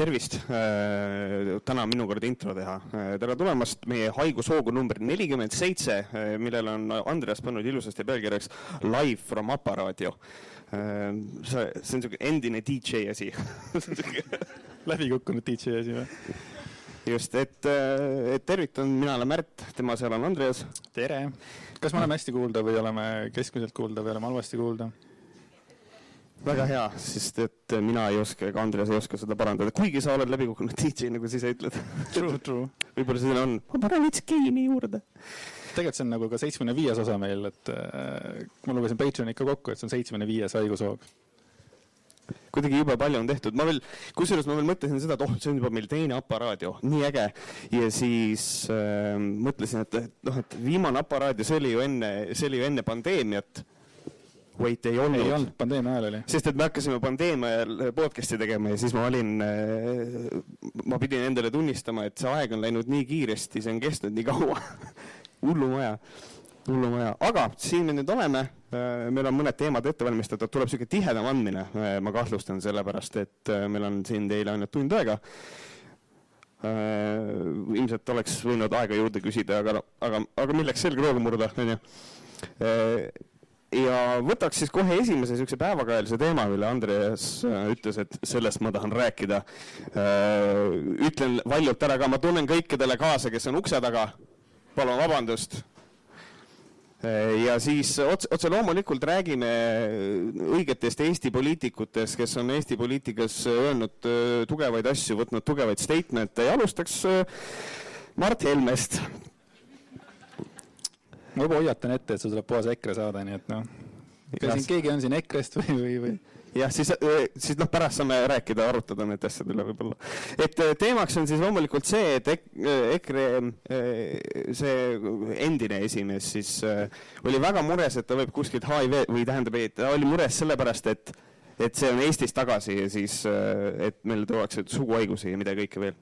tervist, täna on minu kord intro teha. tere tulemast meie haigushoogu number nelikümmend seitse, millele on Andreas pannud ilusasti pealkirjaks Live from Aparaadio. see, see on siuke endine DJ asi läbikukkunud DJ asi või? just, et, et tervitan, mina olen Märt, tema seal on Andreas. tere! kas me oleme hästi kuulda või oleme keskmiselt kuulda või oleme halvasti kuulda? Väga hea, sest et mina ei oska ega Andres ei oska seda parandada, kuigi sa oled läbikukkunud DJ, nagu sa ise ütled. True, true. võib-olla siin on, ma panen veits geimi juurde. tegelikult see on nagu ka seitsmekümne viies osa meil, et äh, ma lugesin Patreoni ikka kokku, et see on seitsmekümne viies haigushoog kuidagi jube palju on tehtud, ma veel, kusjuures ma veel mõtlesin seda, et oh, see on juba meil teine aparaadio, nii äge. ja siis äh, mõtlesin, et, et noh, et viimane aparaadio, see oli ju enne, see oli ju enne pandeemiat wait ei olnud. ei olnud, pandeemia ajal oli. sest et me hakkasime pandeemia ajal podcast'i tegema ja siis ma olin, äh, ma pidin endale tunnistama, et see aeg on läinud nii kiiresti, see on kestnud nii kaua hullumaja, hullumaja, aga siin me nüüd oleme. Äh, meil on mõned teemad ette valmistatud, tuleb sihuke tihedam andmine, äh, ma kahtlustan, sellepärast et meil on siin teile ainult tund aega Uh, ilmselt oleks võinud aega juurde küsida, aga, aga, aga milleks selgroogu murda, onju ja võtaks siis kohe esimese niisuguse päevakajalise teema, mille Andreas äh, ütles, et sellest ma tahan rääkida. Äh, ütlen valjult ära ka, ma tunnen kõikidele kaasa, kes on ukse taga. palun vabandust. Äh, ja siis otse, otse loomulikult räägime õigetest Eesti poliitikutest, kes on Eesti poliitikas öelnud tugevaid asju, võtnud tugevaid statement'e ja alustaks Mart Helmest ma juba hoiatan ette, et sul tuleb puhas EKRE saade, nii et noh. kas siin keegi on siin EKRE-st või, või, või? jah, siis, äh, siis noh, pärast saame rääkida, arutada nende asjade üle võib-olla. et äh, teemaks on siis loomulikult see, et EKRE, äh, see endine esimees siis oli väga mures, et ta võib kuskilt HIV või tähendab, et ta oli mures sellepärast, et, et see on Eestis tagasi ja siis, et meil tuuakse suguhaigusi ja mida kõike veel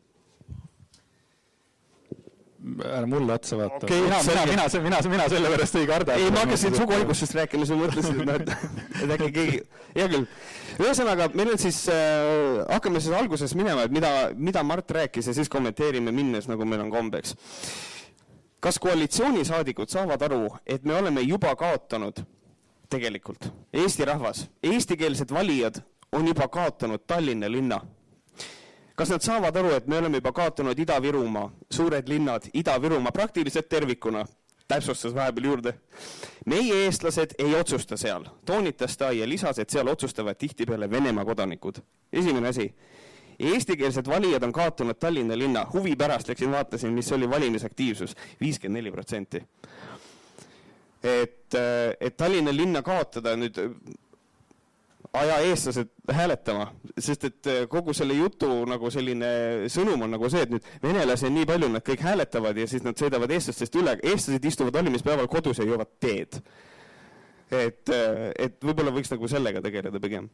ära mulle otsa vaata okay,. mina, mina, mina, mina, mina sellepärast ei karda. ei, ma hakkasin suguhaigustest rääkima, siis mõtlesin, et noh, et äkki keegi, hea küll. ühesõnaga, meil on siis äh,, hakkame siis alguses minema, et mida, mida Mart rääkis ja siis kommenteerime minnes, nagu meil on kombeks. kas koalitsioonisaadikud saavad aru, et me oleme juba kaotanud tegelikult, Eesti rahvas, eestikeelsed valijad on juba kaotanud Tallinna linna kas nad saavad aru, et me oleme juba kaotanud Ida-Virumaa, suured linnad, Ida-Virumaa praktiliselt tervikuna, täpsustas vahepeal juurde. meie, eestlased, ei otsusta seal, toonitas ta ja lisas, et seal otsustavad tihtipeale Venemaa kodanikud. esimene asi, eestikeelsed valijad on kaotanud Tallinna linna, huvi pärast läksin vaatasin, mis oli valimisaktiivsus, viiskümmend neli protsenti. et, et Tallinna linna kaotada nüüd aja eestlased hääletama, sest et äh, kogu selle jutu nagu selline sõnum on nagu see, et nüüd venelasi on nii palju, nad kõik hääletavad ja siis nad sõidavad eestlastest üle, eestlased istuvad valimispäeval kodus ja joovad teed. et, äh, et võib-olla võiks nagu sellega tegeleda pigem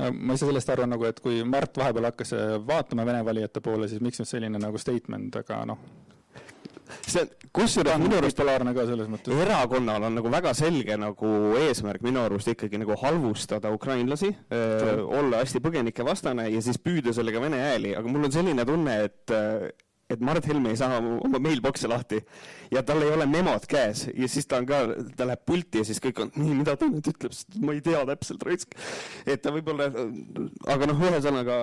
äh, ma saa sellest aru nagu, et kui Mart vahepeal hakkas vaatama Vene valijate poole, siis miks nüüd selline nagu statement, aga noh, see on, kusjuures minu arust polaarne ka selles mõttes. erakonnal on nagu väga selge nagu eesmärk minu arust ikkagi nagu halvustada ukrainlasi, olla hästi põgenikevastane ja siis püüda sellega vene hääli, aga mul on selline tunne, et et Mart Helme ei saa oma mailbox'e lahti ja tal ei ole memod käes ja siis ta on ka, ta läheb pulti ja siis kõik on, nii, mida ta nüüd ütleb, ma ei tea täpselt raisk. et ta võib-olla, aga noh, ühesõnaga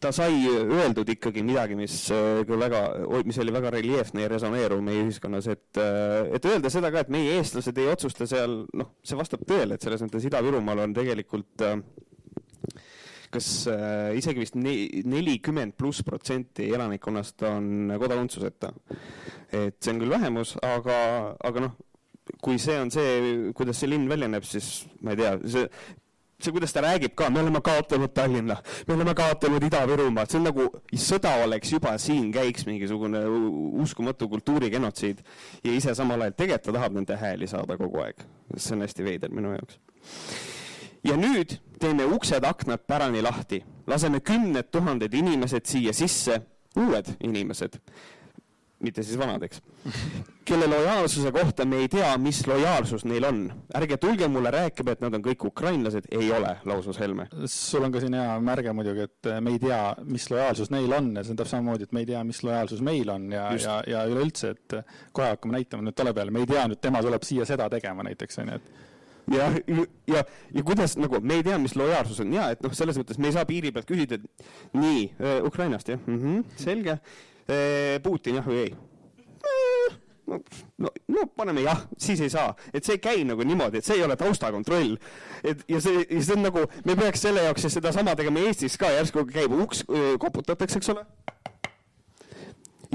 ta sai öeldud ikkagi midagi, mis äh, küll väga, mis oli väga reljeefne ja resoneeruv meie ühiskonnas, et, äh, et öelda seda ka, et meie eestlased ei otsusta seal, noh, see vastab tõele, et selles mõttes Ida-Virumaal on tegelikult äh, kas äh, isegi vist nelikümmend pluss protsenti elanikkonnast on kodakondsuseta. et see on küll vähemus, aga, aga noh, kui see on see, kuidas see linn välja näeb, siis ma ei tea, see see, kuidas ta räägib ka, me oleme kaotanud Tallinna, me oleme kaotanud Ida-Virumaad, see on nagu sõda oleks juba siin, käiks mingisugune uskumatu kultuurigenotsiid ja ise samal ajal tegelikult ta tahab nende hääli saada kogu aeg. see on hästi veider minu jaoks. ja nüüd teeme uksed-aknad pärani lahti, laseme kümned tuhanded inimesed siia sisse, uued inimesed mitte siis vanad, eks, kelle lojaalsuse kohta me ei tea, mis lojaalsus neil on. ärge tulge mulle rääkima, et nad on kõik ukrainlased, ei ole, lausus Helme. sul on ka siin hea märge muidugi, et me ei tea, mis lojaalsus neil on. Ja see on täpselt samamoodi, et me ei tea, mis lojaalsus meil on. Ja, ja, ja üleüldse, et kohe hakkame näitama nüüd tolle peale, me ei tea nüüd, tema tuleb siia seda tegema näiteks, on ju, et ja, ja, ja kuidas nagu, me ei tea, mis lojaalsus on. Ja et noh, selles mõttes me ei saa piiri pealt küsida, et nii äh,, Ukrainast jah. Mm, -hmm, selge Putin jah või ei äh,? no, no, no paneme jah, siis ei saa, et see ei käi nagu niimoodi, et see ei ole taustakontroll. et ja see, ja see on nagu, me peaks selle jaoks sedasama tegema Eestis ka, järsku käib uks, koputatakse, eks ole.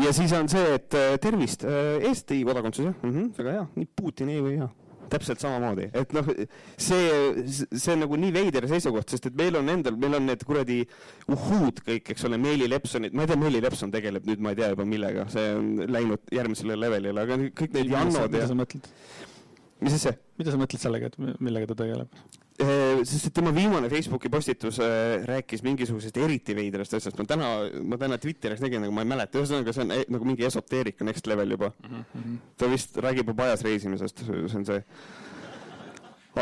ja siis on see, et tervist, Eesti kodakondsus jah mm, -hmm, väga hea, nii Putin ei või jah täpselt samamoodi, et noh, see, see on nagu nii veider seisukoht, sest et meil on endal, meil on need kuradi uhhuud kõik, eks ole, Meeli Lepsonid, ma ei tea, Meeli Lepson tegeleb nüüd, ma ei tea juba millega, see on läinud järgmisele levelile, aga kõik need Jannod ja. mida sa mõtled? Mis asja? mida sa mõtled sellega, et millega ta tegeleb? sest et tema viimane Facebooki postitus äh, rääkis mingisugusest eriti veidrast asjast, ma täna, ma täna Twitteris nägin, aga ma ei mäleta, ühesõnaga see on e nagu mingi esoteerika next level juba mm. -hmm. ta vist räägib juba ajas reisimisest, see on see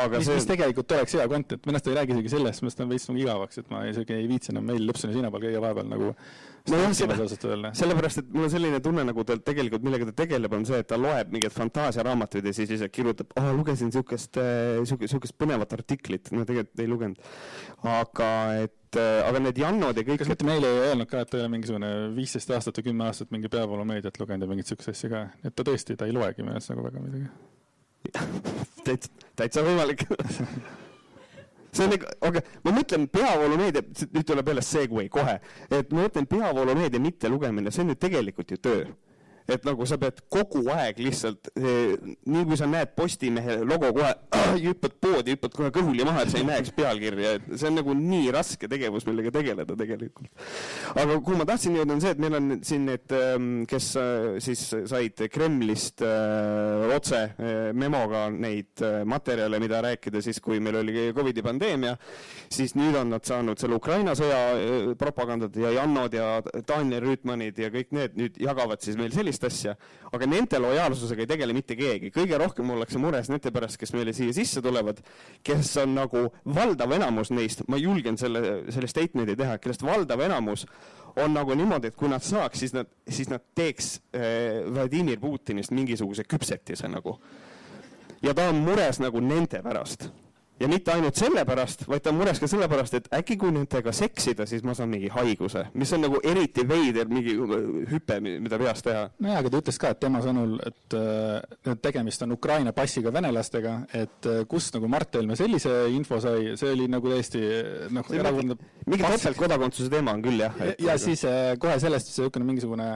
aga mis, see... mis tegelikult oleks hea content, arust ta ei räägi isegi sellest, arust on veits nagu igavaks, et ma isegi ei viitsi enam meil lõpuni sina peal käia vahepeal nagu nojah, selle, sellepärast, et mul on selline tunne, nagu tal tegelikult, millega ta tegeleb, on see, et ta loeb mingeid fantaasiaraamatuid ja siis lihtsalt kirjutab, aa, lugesin niisugust, niisugust, niisugust põnevat artiklit, no tegelikult ei lugenud. aga et äh, aga need Jannod ja kõik kas mitte meile ei öelnud ka, et ta ei ole mingisugune viisteist aastat või kümme aastat mingi peavoolumeediat lugenud ja mingit niisugust asja ka, et ta tõesti, ta ei loegi minu arust nagu väga midagi täitsa, täitsa võimalik. See on ikka, aga ma mõtlen peavoolumeedia, nüüd tuleb jälle segway kohe, et ma mõtlen peavoolumeedia mittelugemine, see on ju tegelikult ju töö et nagu sa pead kogu aeg lihtsalt, eh, nii kui sa näed Postimehe logo kohe, hüppad poodi, hüppad kohe kõhuli maha, et sa ei näeks pealkirja, et see on nagu nii raske tegevus, millega tegeleda tegelikult. aga kuhu ma tahtsin jõuda, on see, et meil on siin need, ehm, kes äh, siis said Kremlist äh, otse äh, memoga neid materjale, mida rääkida siis, kui meil oli Covidi pandeemia, siis nüüd on nad saanud selle Ukraina sõja propagandat ja Jannod ja Daniel Rüütmanid ja kõik need nüüd jagavad siis meil sellist sellist asja, aga nende lojaalsusega ei tegele mitte keegi. kõige rohkem ollakse mures nende pärast, kes meile siia sisse tulevad, kes on nagu valdav enamus neist, ma julgen selle, selle statement'i teha, kellest valdav enamus on nagu niimoodi, et kui nad saaks, siis nad, siis nad teeks äh, Vladimir Putinist mingisuguse küpsetise nagu. ja ta on mures nagu nende pärast ja mitte ainult sellepärast, vaid ta on mures ka sellepärast, et äkki kui nendega seksida, siis ma saan mingi haiguse, mis on nagu eriti veider mingi hüpe, mida peas teha. nojah, aga ta ütles ka, et tema sõnul, et äh, tegemist on Ukraina passiga venelastega, et äh, kust nagu Mart Helme sellise info sai, see oli nagu täiesti noh, erakordne mingi topeltkodakondsuse teema on küll, jah. ja, ja siis äh, kohe sellest niisugune mingisugune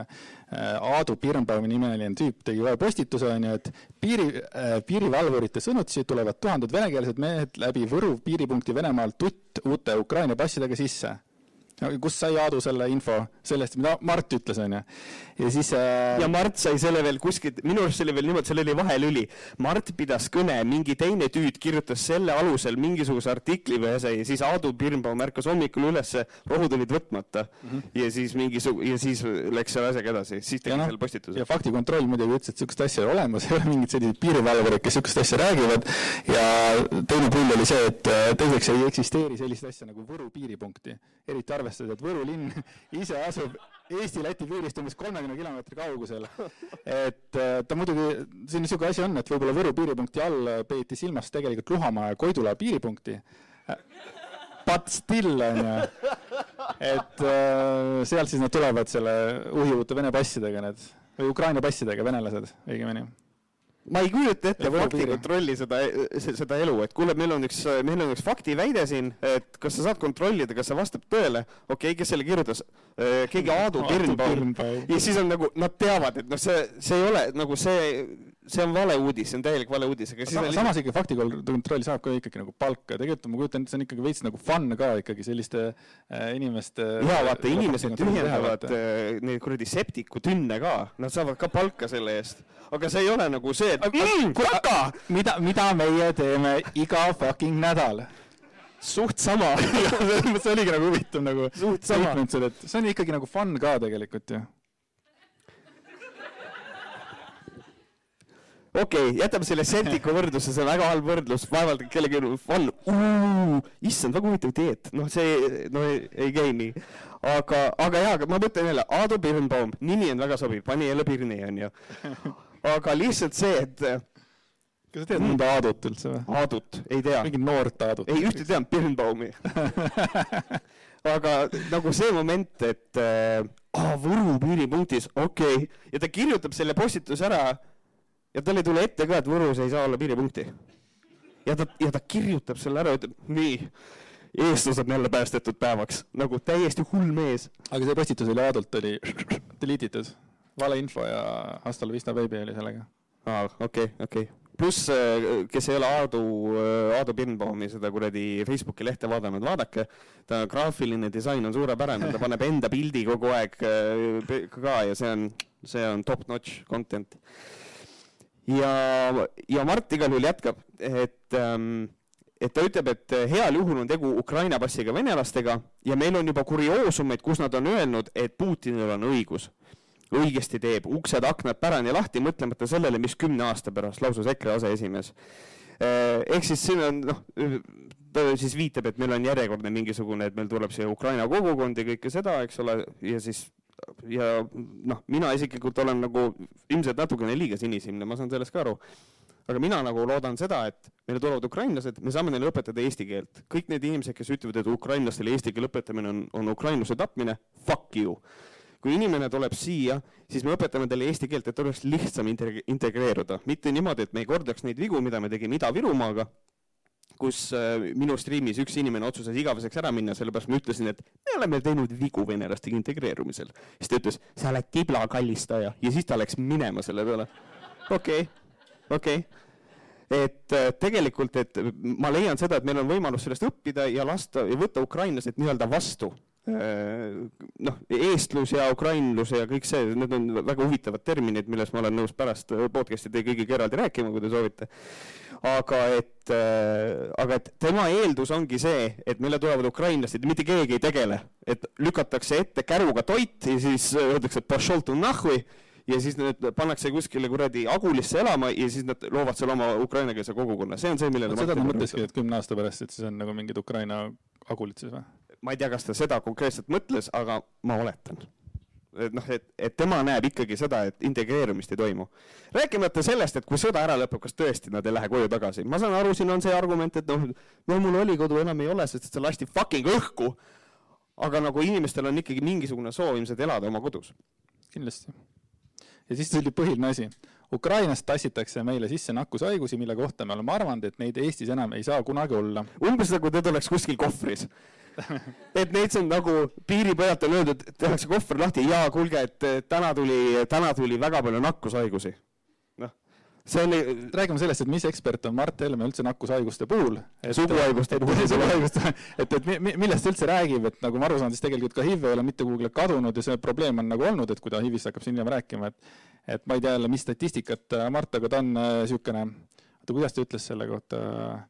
Aadu Pirnbaumi nimeline tüüp tegi ühe postituse, on ju, et piiri, piirivalvurite sõnutsi tulevad tuhanded venekeelsed mehed läbi Võru piiripunkti Venemaalt tutt uute Ukraina passidega sisse. Kust sai Aadu selle info sellest, mida Mart ütles, onju? ja siis äh... ja Mart sai selle veel kuskilt, minu arust see oli veel niimoodi, seal oli vahelüli. Mart pidas kõne, mingi teine tüüt kirjutas selle alusel mingisuguse artikli või ja siis Aadu Pirnbaum ärkas hommikul ülesse, rohud olid võtmata mm. -hmm. ja siis mingisugune, ja siis läks selle asjaga edasi, siis tegi no, selle postituse. ja faktikontroll muidugi ütles, et niisugust asja ei ole olemas, ei ole mingit selliseid piirivalvureid, kes niisugust asja räägivad ja teine pull oli see, et äh, teiseks ei eksisteeri sellist asja nagu Võru piiripunkti, eriti arvestades, et Võru linn ise asub Eesti-Läti piirist umbes kolmekümne kilomeetri kaugusel. et äh, ta muidugi, siin niisugune asi on, et võib-olla Võru piiripunkti all peeti silmas tegelikult Luhamaa ja Koidula piiripunkti. But still, on ju. et äh, sealt siis nad tulevad selle uhjuvate Vene passidega, need, või Ukraina passidega, venelased õigemini ma ei kujuta ette faktikontrolli seda, seda elu, et kuule, meil on üks, meil on üks faktiväide siin, et kas sa saad kontrollida, kas see vastab tõele. okei okay,, kes selle kirjutas? Äh, keegi Aadu Pirnbaum. ja siis on nagu, nad teavad, et noh, see, see ei ole nagu see see on valeuudis, see on täielik valeuudis, aga siis Sama, on samas ikka faktikontroll saab ka ikkagi nagu palka, tegelikult ma kujutan ette, see on ikkagi veits nagu fun ka ikkagi selliste äh, inimeste jaa, vaata, inimesed tühjendavad äh, neid kuradi septikutünne ka, nad saavad ka palka selle eest. aga see ei ole nagu see, et mm, kaka! mida, mida meie teeme iga fucking nädal suht sama see oligi nagu huvitav nagu suht sama. see on ikkagi nagu fun ka tegelikult ju okei okay,, jätame selle Celticu võrdluse, see on väga halb võrdlus, vaevalt kellelgi on, issand, väga huvitav dieet, noh, see, no ei, ei käi nii. aga, aga jaa, aga ma mõtlen jälle, Aadu Birnbaum, nimi on väga sobiv, pani jälle Birni, onju. aga lihtsalt see, et kas sa tead mõnda Aadut üldse või? Aadut, ei tea. mingit noort Aadut? ei, ühte tean, Birnbaumi aga nagu see moment, et äh, Võru piiripunktis, okei okay., ja ta kirjutab selle postituse ära ja tal ei tule ette ka, et Võrus ei saa olla piiripunkti. ja ta, ja ta kirjutab selle ära, ütleb nii, eestlased on jälle päästetud päevaks, nagu täiesti hull mees. aga see postitus oli Aadult oli delete itud, valeinfo ja hasta la vista baby oli sellega. aa, okei okay,, okei okay pluss, äh, kes ei ole Aadu, äh, Aadu Birnbaumi seda kuradi Facebooki lehte vaadanud, vaadake, ta graafiline disain on suurepärane, ta paneb enda pildi kogu aeg äh, ka ja see on, see on top-notch content ja, ja Mart igal juhul jätkab, et ähm, et ta ütleb, et heal juhul on tegu Ukraina passiga venelastega ja meil on juba kurioosumeid, kus nad on öelnud, et Putinil on õigus. õigesti teeb, uksed-aknad pärani lahti, mõtlemata sellele, mis kümne aasta pärast lausus EKRE aseesimees. Äh, ehk siis siin on noh, ta siis viitab, et meil on järjekordne mingisugune, et meil tuleb siia Ukraina kogukond ja kõike seda, eks ole, ja siis ja noh, mina isiklikult olen nagu ilmselt natukene liiga sinisilmne, ma saan sellest ka aru. aga mina nagu loodan seda, et meile tulevad ukrainlased, me saame neile õpetada eesti keelt. kõik need inimesed, kes ütlevad, et ukrainlastele eesti keele õpetamine on, on ukrainluse tapmine, fuck you. kui inimene tuleb siia, siis me õpetame talle eesti keelt, et oleks lihtsam integreeruda, mitte niimoodi, et me ei kordaks neid vigu, mida me tegime Ida-Virumaaga kus äh, minu striimis üks inimene otsustas igaveseks ära minna, sellepärast ma ütlesin, et me oleme teinud vigu venelastega integreerumisel. siis ta ütles, sa oled tibla kallistaja ja siis ta läks minema selle peale. okei okay,, okei okay et äh, tegelikult, et ma leian seda, et meil on võimalus sellest õppida ja lasta ja võtta ukrainlased nii-öelda vastu. Äh, noh, eestlus ja ukrainlus ja kõik see, need on väga huvitavad terminid, millest ma olen nõus pärast podcast'i teie kõigiga eraldi rääkima, kui te soovite aga et, äh, aga et tema eeldus ongi see, et meile tulevad ukrainlased mitte keegi ei tegele, et lükatakse ette käruga toit ja siis öeldakse ja siis need pannakse kuskile kuradi Agulisse elama ja siis nad loovad seal oma ukrainakeelse kogukonna, see on see, millele seda ta mõtleski, et kümne aasta pärast, et siis on nagu mingid Ukraina agulid siis või? ma ei tea, kas ta seda konkreetselt mõtles, aga ma oletan et noh, et, et tema näeb ikkagi seda, et integreerumist ei toimu. rääkimata sellest, et kui sõda ära lõpeb, kas tõesti nad ei lähe koju tagasi. ma saan aru, siin on see argument, et noh, no mul oli kodu, enam ei ole, sest see lasti fucking õhku. aga nagu inimestel on ikkagi mingisugune soov ilmselt elada oma kodus. kindlasti. ja siis tuli põhiline asi. Ukrainast tassitakse meile sisse nakkushaigusi, mille kohta me oleme arvanud, et neid Eestis enam ei saa kunagi olla. umbes nagu need oleks kuskil kohvris et neid on nagu piiri pealt on öeldud, tehakse kohver lahti, jaa, kuulge, et täna tuli, täna tuli väga palju nakkushaigusi. noh, see oli. räägime sellest, et mis ekspert on Mart Helme üldse nakkushaiguste puhul. suguhaiguste puhul. suguhaiguste, et, et millest ta üldse räägib, et nagu ma aru saan, siis tegelikult ka HIV ei ole mitte kuhugile kadunud ja see probleem on nagu olnud, et kui ta HIV-ist hakkab siin hiljem rääkima, et et ma ei tea jälle, mis statistikat Mart, aga ta on niisugune äh,, oota, kuidas ta ütles selle kohta äh,,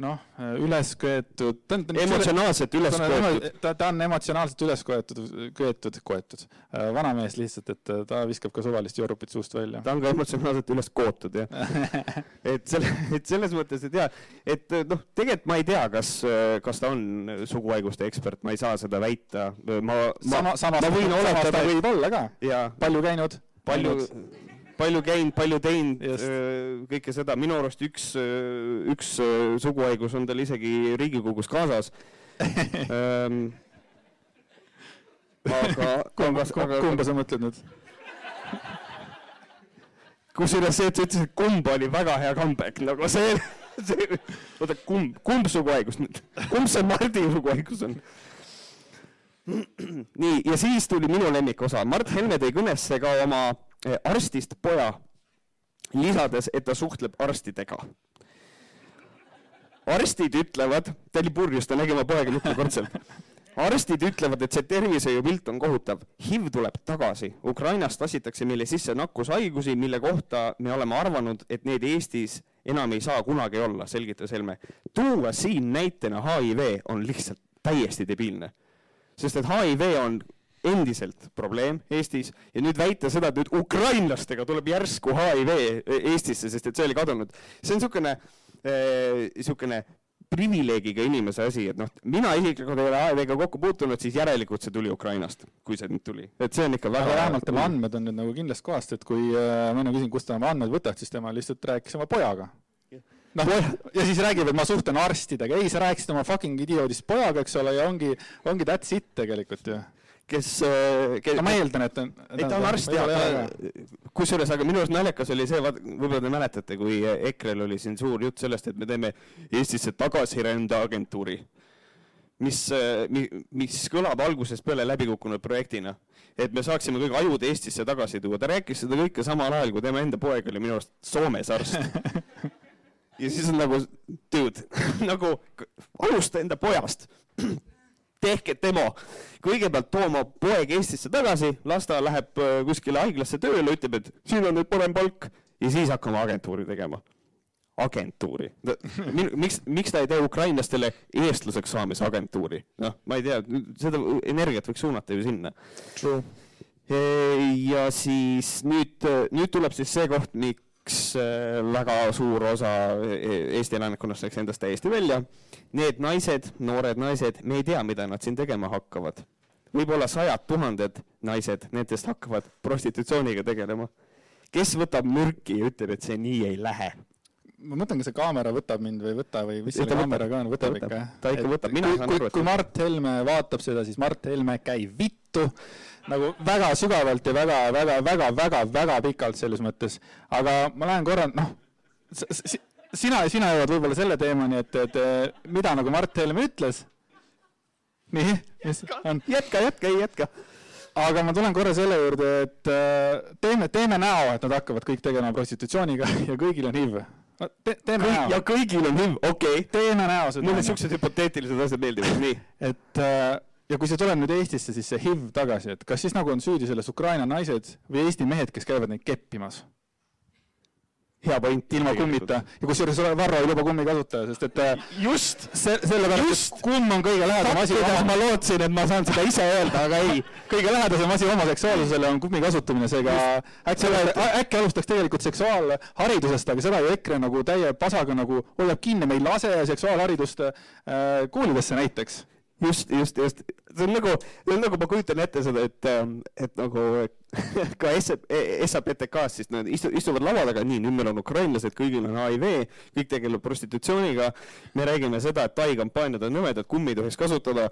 noh, üles köetud. emotsionaalselt üles köetud. ta, ta on emotsionaalselt üles köetud, köetud, koetud. Äh, vanamees lihtsalt, et äh, ta viskab ka suvalist jorupit suust välja. ta on ka emotsionaalselt üles kootud, jah et selle, et selles mõttes, et jaa, et äh, noh, tegelikult ma ei tea, kas, kas ta on suguhaiguste ekspert, ma ei saa seda väita. ma, ma, ma võin oletada. võib olla ka. palju käinud? palju palju käinud, palju teinud, kõike seda, minu arust üks, üks suguhaigus on tal isegi Riigikogus kaasas. Aga kumba, kumba sa mõtled nüüd? kusjuures see, et sa ütlesid, kumb oli väga hea comeback, nagu see, see, oota, kumb, kumb suguhaigus nüüd, kumb see Mardi suguhaigus on? nii, ja siis tuli minu lemmikosa, Mart Helme tõi kõnesse ka oma arstist poja, lisades, et ta suhtleb arstidega. arstid ütlevad, ta oli purjus, ta nägi oma poega mitmekordselt. arstid ütlevad, et see tervishoiupilt on kohutav. HIV tuleb tagasi. Ukrainast lassitakse meile sisse nakkushaigusi, mille kohta me oleme arvanud, et need Eestis enam ei saa kunagi olla, selgitas Helme. tuua siin näitena HIV on lihtsalt täiesti debiilne. sest et HIV on endiselt probleem Eestis. Ja nüüd väita seda, et nüüd ukrainlastega tuleb järsku HIV Eestisse, sest et see oli kadunud, see on niisugune niisugune äh, privileegiga inimese asi, et noh, mina isiklikult ei ole AEV-ga kokku puutunud, siis järelikult see tuli Ukrainast, kui see nüüd tuli, et see on ikka väga. vähemalt tema andmed on nüüd nagu kindlast kohast, et kui äh, ma enne küsin, kust ta oma andmed võtab, siis tema lihtsalt rääkis oma pojaga. noh, ja siis räägib, et ma suhtlen arstidega, ei, sa rääkisid oma fucking idioodist pojaga, eks ole, ja ongi, ongi that's it tegelikult ju kes, äh, kes no ma eeldan, et on ei, ta on arst ja kusjuures, aga minu arust naljakas oli see, võib-olla te mäletate, kui EKRE-l oli siin suur jutt sellest, et me teeme Eestisse tagasirändeagentuuri, mis, äh, mis kõlab algusest peale läbikukkunud projektina. et me saaksime kõik ajud Eestisse tagasi tuua, ta rääkis seda kõike samal ajal, kui tema enda poeg oli minu arust Soomes arst. Ja siis on nagu, dude nagu alusta enda pojast tehke demo. kõigepealt too oma poeg Eestisse tagasi, las ta läheb äh, kuskile haiglasse tööle, ütleb, et siin on nüüd parem palk ja siis hakkame agentuuri tegema. agentuuri. miks, miks ta ei tee ukrainlastele eestlaseks saamise agentuuri? noh, ma ei tea, seda energiat võiks suunata ju sinna. ja siis nüüd, nüüd tuleb siis see koht, miks äh, väga suur osa e-, Eesti elanikkonnast läks endast täiesti välja need naised, noored naised, me ei tea, mida nad siin tegema hakkavad. võib-olla sajad tuhanded naised nendest hakkavad prostitutsiooniga tegelema. kes võtab mürki ja ütleb, et see nii ei lähe? ma mõtlen, kas see kaamera võtab mind või ei võta või mis selle kaameraga on, võtab ikka ta ikka võtab, mina saan aru, et kui Mart Helme vaatab seda, siis Mart Helme käib vittu nagu väga sügavalt ja väga, väga, väga, väga, väga pikalt selles mõttes. aga ma lähen korra, noh, sina, sina jõuad võib-olla selle teemani, et, et mida nagu Mart Helme ütles. nii, mis on? jätka, jätka, ei jätka. aga ma tulen korra selle juurde, et äh, teeme, teeme näo, et nad hakkavad kõik tegelema prostitutsiooniga ja kõigil on HIV no, te, teeme Kõik, näo. ja kõigil on HIV, okei okay.. teeme näo seda. mulle siuksed hüpoteetilised asjad meeldivad, nii. et äh, ja kui see tuleb nüüd Eestisse, siis see HIV tagasi, et kas siis nagu on süüdi selles Ukraina naised või Eesti mehed, kes käivad neid keppimas? Hea point. ilma kummita. ja kusjuures Varro ei luba kummi kasutaja, sest et äh, just! se, sellepärast, et kumm on kõige lähedam asi ma lootsin, et ma saan seda ise öelda, aga ei. kõige lähedasem asi homoseksuaalsusele on kummi kasutamine, seega äkki, äkki alustaks tegelikult seksuaalharidusest, aga seda ju EKRE nagu täie pasaga nagu hoiab kinni, me ei lase seksuaalharidust äh, koolidesse näiteks. Just, just, just. see on nagu, see on nagu ma kujutan ette seda, et, ähm, et nagu ka SAPTK-s siis nad istu, istuvad laua taga, nii, nüüd meil on ukrainlased, kõigil on HIV, kõik tegelevad prostitutsiooniga. me räägime seda, et Tai kampaaniad on nõmedad, kummi ei tohiks kasutada.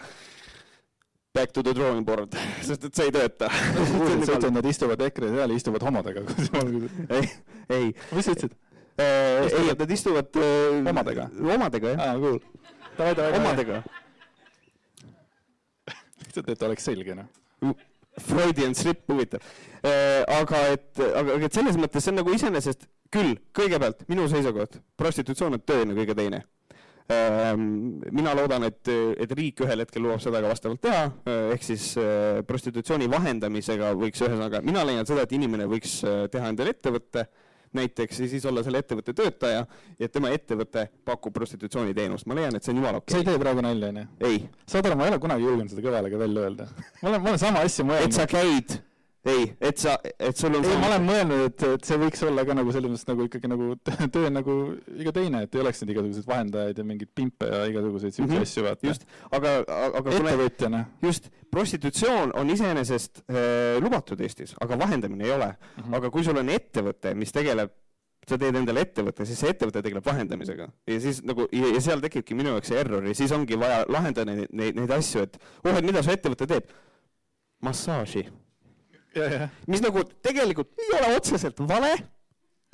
Back to the drawing board, sest et see ei tööta. sa ütlesid, nad istuvad EKRE seal ja istuvad homodega ei, ei. mis sa ütlesid? Äh, ei, et nad istuvad äh, omadega. omadega, jah. aa, cool. omadega lihtsalt, et oleks selge, noh. Freudian slip, huvitav. Äh, aga et, aga, aga et selles mõttes see on nagu iseenesest küll, kõigepealt minu seisukoht, prostitutsioon on tööline kõige teine ähm, mina loodan, et, et riik ühel hetkel lubab seda ka vastavalt teha, äh, ehk siis äh, prostitutsiooni vahendamisega võiks ühesõnaga, mina leian seda, et inimene võiks teha endale ettevõtte näiteks ja siis olla selle ettevõtte töötaja ja tema ettevõte pakub prostitutsiooniteenust. ma leian, et see on jumala okei okay.. sa ei tee praegu nalja, onju? ei. saad aru, ma ei ole kunagi julgenud seda kõvalaga välja öelda. ma olen, ma olen sama asja mõelnud. et sa käid ei, et sa, et sul on ei, ma olen mõelnud, et, et see võiks olla ka nagu selles mõttes nagu ikkagi nagu töö nagu iga teine, et ei oleks neid igasuguseid vahendajaid ja mingeid pimpe ja igasuguseid siukseid mm -hmm. asju, vaata. just, aga, aga ettevõtjana. just, prostitutsioon on iseenesest äh, lubatud Eestis, aga vahendamine ei ole mm. -hmm. aga kui sul on ettevõte, mis tegeleb sa teed endale ettevõtte, siis see ettevõte tegeleb vahendamisega ja siis nagu ja, ja seal tekibki minu jaoks see error ja siis ongi vaja lahendada neid, neid, neid asju, et oh, et mida su ettevõte teeb? massaaži mis nagu tegelikult ei ole otseselt vale,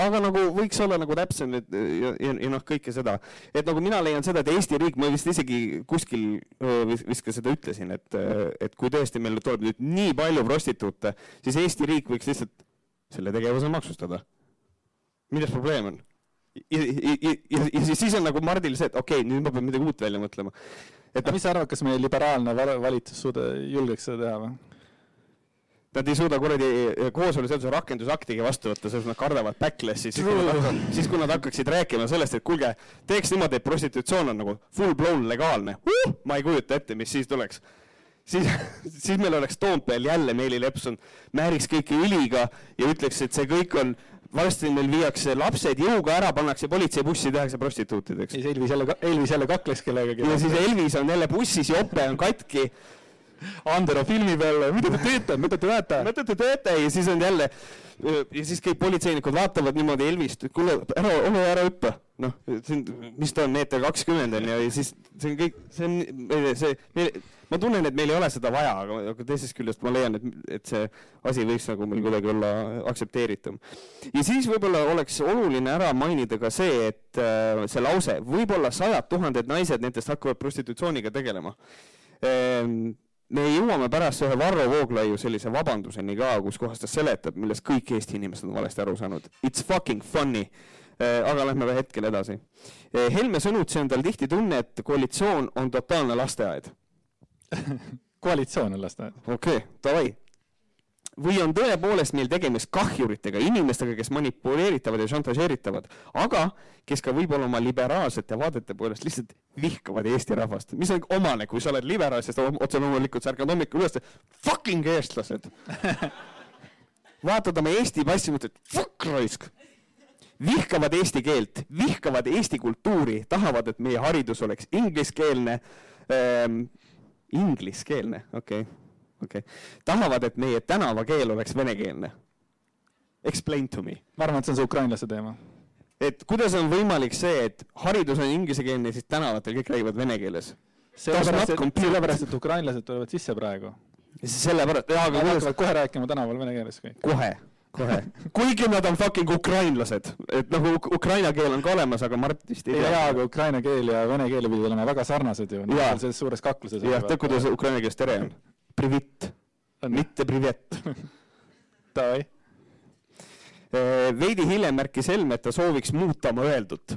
aga nagu võiks olla nagu täpsem et, ja, ja, ja noh, kõike seda, et nagu mina leian seda, et Eesti riik, ma vist isegi kuskil vist, vist ka seda ütlesin, et, et kui tõesti meil tuleb nüüd nii palju prostituute, siis Eesti riik võiks lihtsalt selle tegevuse maksustada. milles probleem on? ja, ja, ja, ja, siis on nagu Mardil see, et okei okay,, nüüd ma pean midagi uut välja mõtlema. et no, mis sa arvad, kas meie liberaalne valitsus suuda, julgeks seda teha või? Nad ei suuda kuradi eh, kooseluseaduse rakendusaktigi vastu võtta, sellepärast nad kardavad backlash'i, siis kui nad hakkavad, siis kui nad hakkaksid rääkima sellest, et kuulge, teeks niimoodi, et prostitutsioon on nagu full blown legaalne uh,, ma ei kujuta ette, mis siis tuleks. siis, siis meil oleks Toompeal jälle Meeli Lepson, määriks kõike õliga ja ütleks, et see kõik on, varsti meil viiakse lapsed jõuga ära, pannakse politseibussi, tehakse prostituutideks. siis Elvis jälle, Elvis jälle kakleks kellegagi. ja siis Elvis on jälle bussis, jope on katki Andero filmi peale, mida te teete, mida te teete? mida te teete ja siis on jälle ja siis kõik politseinikud vaatavad niimoodi Elvist, et kuule, ära, ole ära hüppa. noh, see mis ta on, meeter kakskümmend on ju, ja siis see on kõik, see on, see, meil, ma tunnen, et meil ei ole seda vaja, aga, aga teisest küljest ma leian, et, et see asi võiks nagu meil kuidagi olla aktsepteeritum. ja siis võib-olla oleks oluline ära mainida ka see, et äh, see lause, võib-olla sajad tuhanded naised nendest hakkavad prostitutsiooniga tegelema ehm, me jõuame pärast ühe Varro Vooglaiu sellise vabanduseni ka, kus kohas ta seletab, millest kõik Eesti inimesed on valesti aru saanud. It's fucking funny. Äh, aga lähme veel hetkel edasi. Äh, Helme sõnutsi on tal tihti tunne, et koalitsioon on totaalne lasteaed koalitsioon on lasteaed. okei okay,, davai või on tõepoolest meil tegemist kahjuritega, inimestega, kes manipuleeritavad ja šantažeeritavad, aga kes ka võib-olla oma liberaalsete vaadete poolest lihtsalt vihkavad Eesti rahvast, mis on omane, kui sa oled liberaal, sest otse loomulikult sa ärkad hommikul üles, fucking eestlased! Vaatad oma Eesti passi, mõtled fuck raisk. vihkavad eesti keelt, vihkavad eesti kultuuri, tahavad, et meie haridus oleks ingliskeelne ähm,, ingliskeelne, okei. okay okei okay., tahavad, et meie tänavakeel oleks venekeelne. Explain to me. ma arvan, et see on see ukrainlaste teema. et kuidas on võimalik see, et haridus on inglisekeelne siis tänavatel kõik räägivad vene keeles? sellepärast, et, sellepärast, et ukrainlased tulevad sisse praegu. sellepärast, jaa, aga Nad hakkavad kohe rääkima tänaval vene keeles kõik. kohe kohe. kuigi nad on fucking ukrainlased, et nagu ukraina keel on ka olemas, aga Mart vist ei tea. jaa, aga ukraina keel ja vene keel pidid olema väga sarnased ju, on selles suures kakluses. jah, tead, kuidas ukraina keeles tere on? Privitt, mitte privet Davai. Äh, veidi hiljem märkis Helme, et ta sooviks muuta oma öeldut.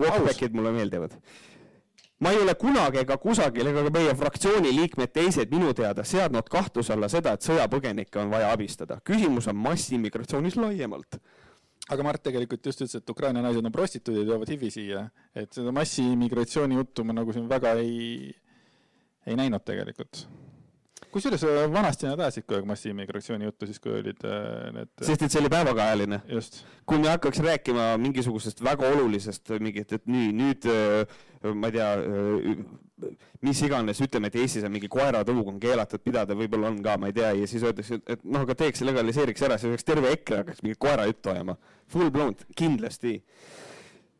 Walkbackid mulle meeldivad. ma ei ole kunagi ega kusagil ega ka meie fraktsiooni liikmed teised minu teada seadnud kahtluse alla seda, et sõjapõgenikke on vaja abistada. küsimus on massiimmigratsioonis laiemalt aga Mart tegelikult just ütles, et Ukraina naised on prostituudid, toovad HIV-i siia, et seda massiimmigratsiooni juttu ma nagu siin väga ei, ei näinud tegelikult kusjuures äh, vanasti nad ajasid kogu aeg massiimmigratsiooni juttu, siis kui olid äh, need äh, sest et see oli päevakajaline. kui me hakkaks rääkima mingisugusest väga olulisest mingit, et nii, nüüd ma ei tea, mis iganes, ütleme, et Eestis on mingi koeratõug on keelatud pidada, võib-olla on ka, ma ei tea, ja siis öeldakse, et noh, aga teeks, legaliseeriks ära, siis oleks terve EKRE hakkaks mingit koerajuttu ajama. Full blown, kindlasti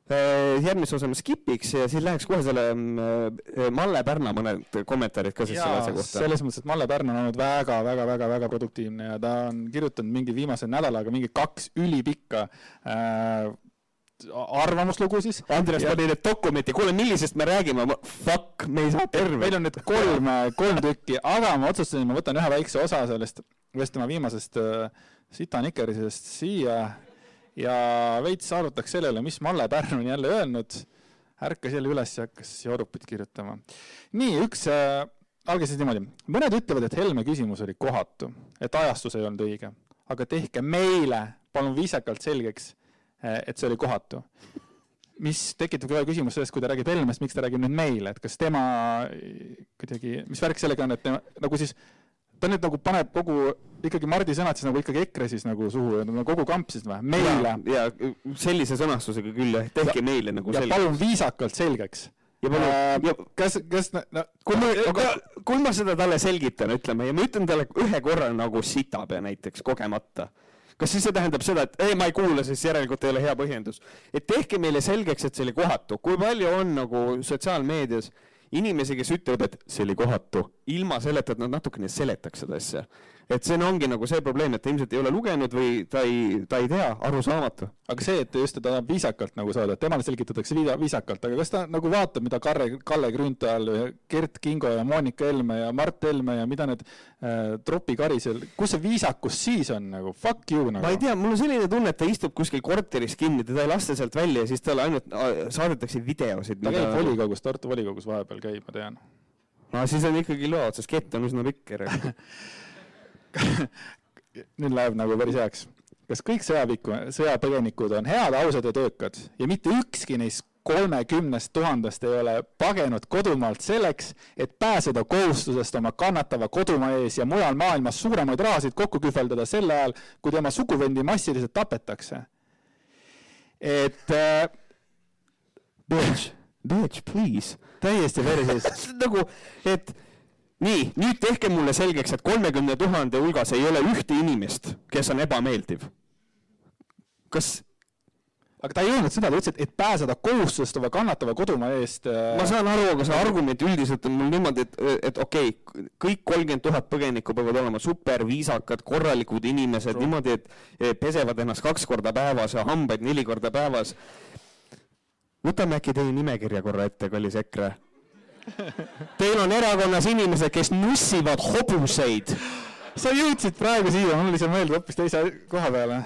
järgmise osa ma skipiks ja siis läheks kohe selle mm, äh, Malle Pärna mõned kommentaarid ka siis selle asja kohta. selles mõttes, et Malle Pärna on olnud väga, väga, väga, väga produktiivne ja ta on kirjutanud mingi viimase nädalaga mingi kaks ülipikka äh, arvamuslugu siis. Andres ja... pani need dokumenti, kuule, millisest me räägime, fuck, me ei saa terve. meil on nüüd kolm, kolm tükki, aga ma otsustasin, ma võtan ühe väikse osa sellest, ühest tema viimasest äh, Sita Nikerisest siia ja veits arutaks sellele, mis Malle Pärn on jälle öelnud, ärkas jälle üles ja hakkas Jorupit kirjutama. nii, üks äh,, algas siis niimoodi. mõned ütlevad, et Helme küsimus oli kohatu, et ajastus ei olnud õige, aga tehke meile palun viisakalt selgeks, äh, et see oli kohatu. mis tekitab kohe küsimust sellest, kui ta räägib Helmest, miks ta räägib nüüd meile, et kas tema kuidagi, mis värk sellega on, et tema, nagu siis ta nüüd nagu paneb kogu, ikkagi Mardi sõnad siis nagu ikkagi EKRE siis nagu suhu, nagu kogu kamp siis või, meile. ja sellise sõnastusega küll jah, tehke ja, meile nagu ja selgeks. palun viisakalt selgeks. ja palun äh,, ja kas, kas no, kui ma, aga kui ma seda talle selgitan, ütleme, ja ma ütlen talle ühe korra nagu sitab ja näiteks kogemata kas siis see tähendab seda, et ei, ma ei kuula, siis järelikult ei ole hea põhjendus. et tehke meile selgeks, et see oli kohatu, kui palju on nagu sotsiaalmeedias äh, inimesi, kes ütlevad, et see oli kohatu, ilma selleta, et nad natukene seletaks seda asja et see ongi nagu see probleem, et ta ilmselt ei ole lugenud või ta ei, ta ei tea, arusaamatu. aga see, et just ta tahab viisakalt nagu saada, et temale selgitatakse viisakalt, aga kas ta nagu vaatab, mida Karre, Kalle Grünthal, Gert Kingo ja Monika Helme ja Mart Helme ja mida need äh, Tropi Karisel, kus see viisakus siis on nagu, fuck you nagu? ma ei tea, mul on selline tunne, et ta istub kuskil korteris kinni, teda ei lasta sealt välja ja siis talle ainult äh, saadetakse videosid. ta mida... käib volikogus, Tartu volikogus vahepeal käib, ma tean. no siis on ikkagi lood, sest kett on üsna pikk nüüd läheb nagu päris heaks. kas kõik sõjapiku, sõjapõgenikud on head, ausad ja töökad ja mitte ükski neist kolmekümnest tuhandest ei ole pagenud kodumaalt selleks, et pääseda kohustusest oma kannatava kodumaa ees ja mujal maailmas suuremaid rahasid kokku kühveldada sel ajal, kui tema suguvendi massiliselt tapetakse. et äh, Bitch, bitch, please. täiesti verises nagu, et nii, nüüd tehke mulle selgeks, et kolmekümne tuhande hulgas ei ole ühte inimest, kes on ebameeldiv. kas aga ta ei öelnud seda, ta ütles, et, et pääseda kohustusest oma kannatava kodumaa eest äh, ma saan aru, aga see argument üldiselt on mul niimoodi, et, et okei okay,, kõik kolmkümmend tuhat põgenikku peavad olema super viisakad, korralikud inimesed, niimoodi, et pesevad ennast kaks korda päevas ja hambaid neli korda päevas. võtame äkki teie nimekirja korra ette, kallis EKRE. Teil on erakonnas inimesed, kes nussivad hobuseid. sa jõudsid praegu siia, mul oli see mõeldud hoopis teise koha peale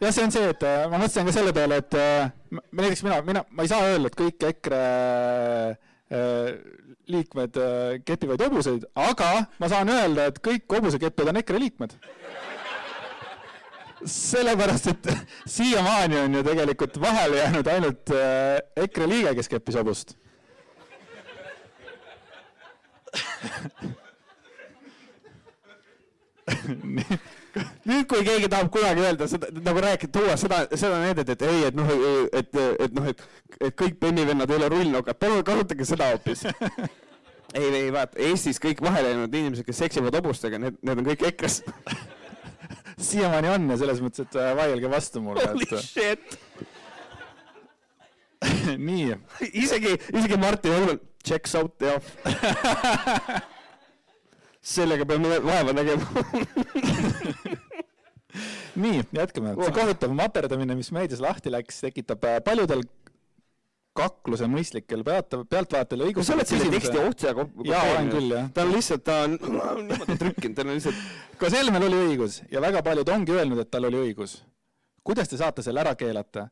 jah, see on see, et äh, ma mõtlesin ka selle peale, et äh, näiteks mina, mina, ma ei saa öelda, et kõik EKRE äh, liikmed kepivad hobuseid, aga ma saan öelda, et kõik hobusekeppijad on EKRE liikmed. sellepärast, et siiamaani on ju tegelikult vahele jäänud ainult EKRE liige, kes keppis hobust nüüd, kui keegi tahab kunagi öelda seda, nagu rääkida, tuua seda, seda näidet, et ei, et noh, et, et noh, et, et kõik bennivennad ei ole rullnokad, palun kasutage seda hoopis. ei, ei vaata, Eestis kõik vahele jäänud inimesed, kes seksivad hobustega, need, need on kõik EKRE-s siiamaani on ja selles mõttes, et äh, vaielge vastu mulle. Holy et... shit nii. isegi, isegi Martin Helme, checks out jah sellega peame vaeva nägema nii, jätkame. kohutav materdamine, mis meedias lahti läks, tekitab äh, paljudel kakluse mõistlikel pealt, pealtvaatajatel õigus. sa oled selle teksti otsa jaa, olen küll, jah. ta on lihtsalt, ta on niimoodi trükkinud, tal on lihtsalt. kas Helmel oli õigus ja väga paljud ongi öelnud, et tal oli õigus. kuidas te saate selle ära keelata?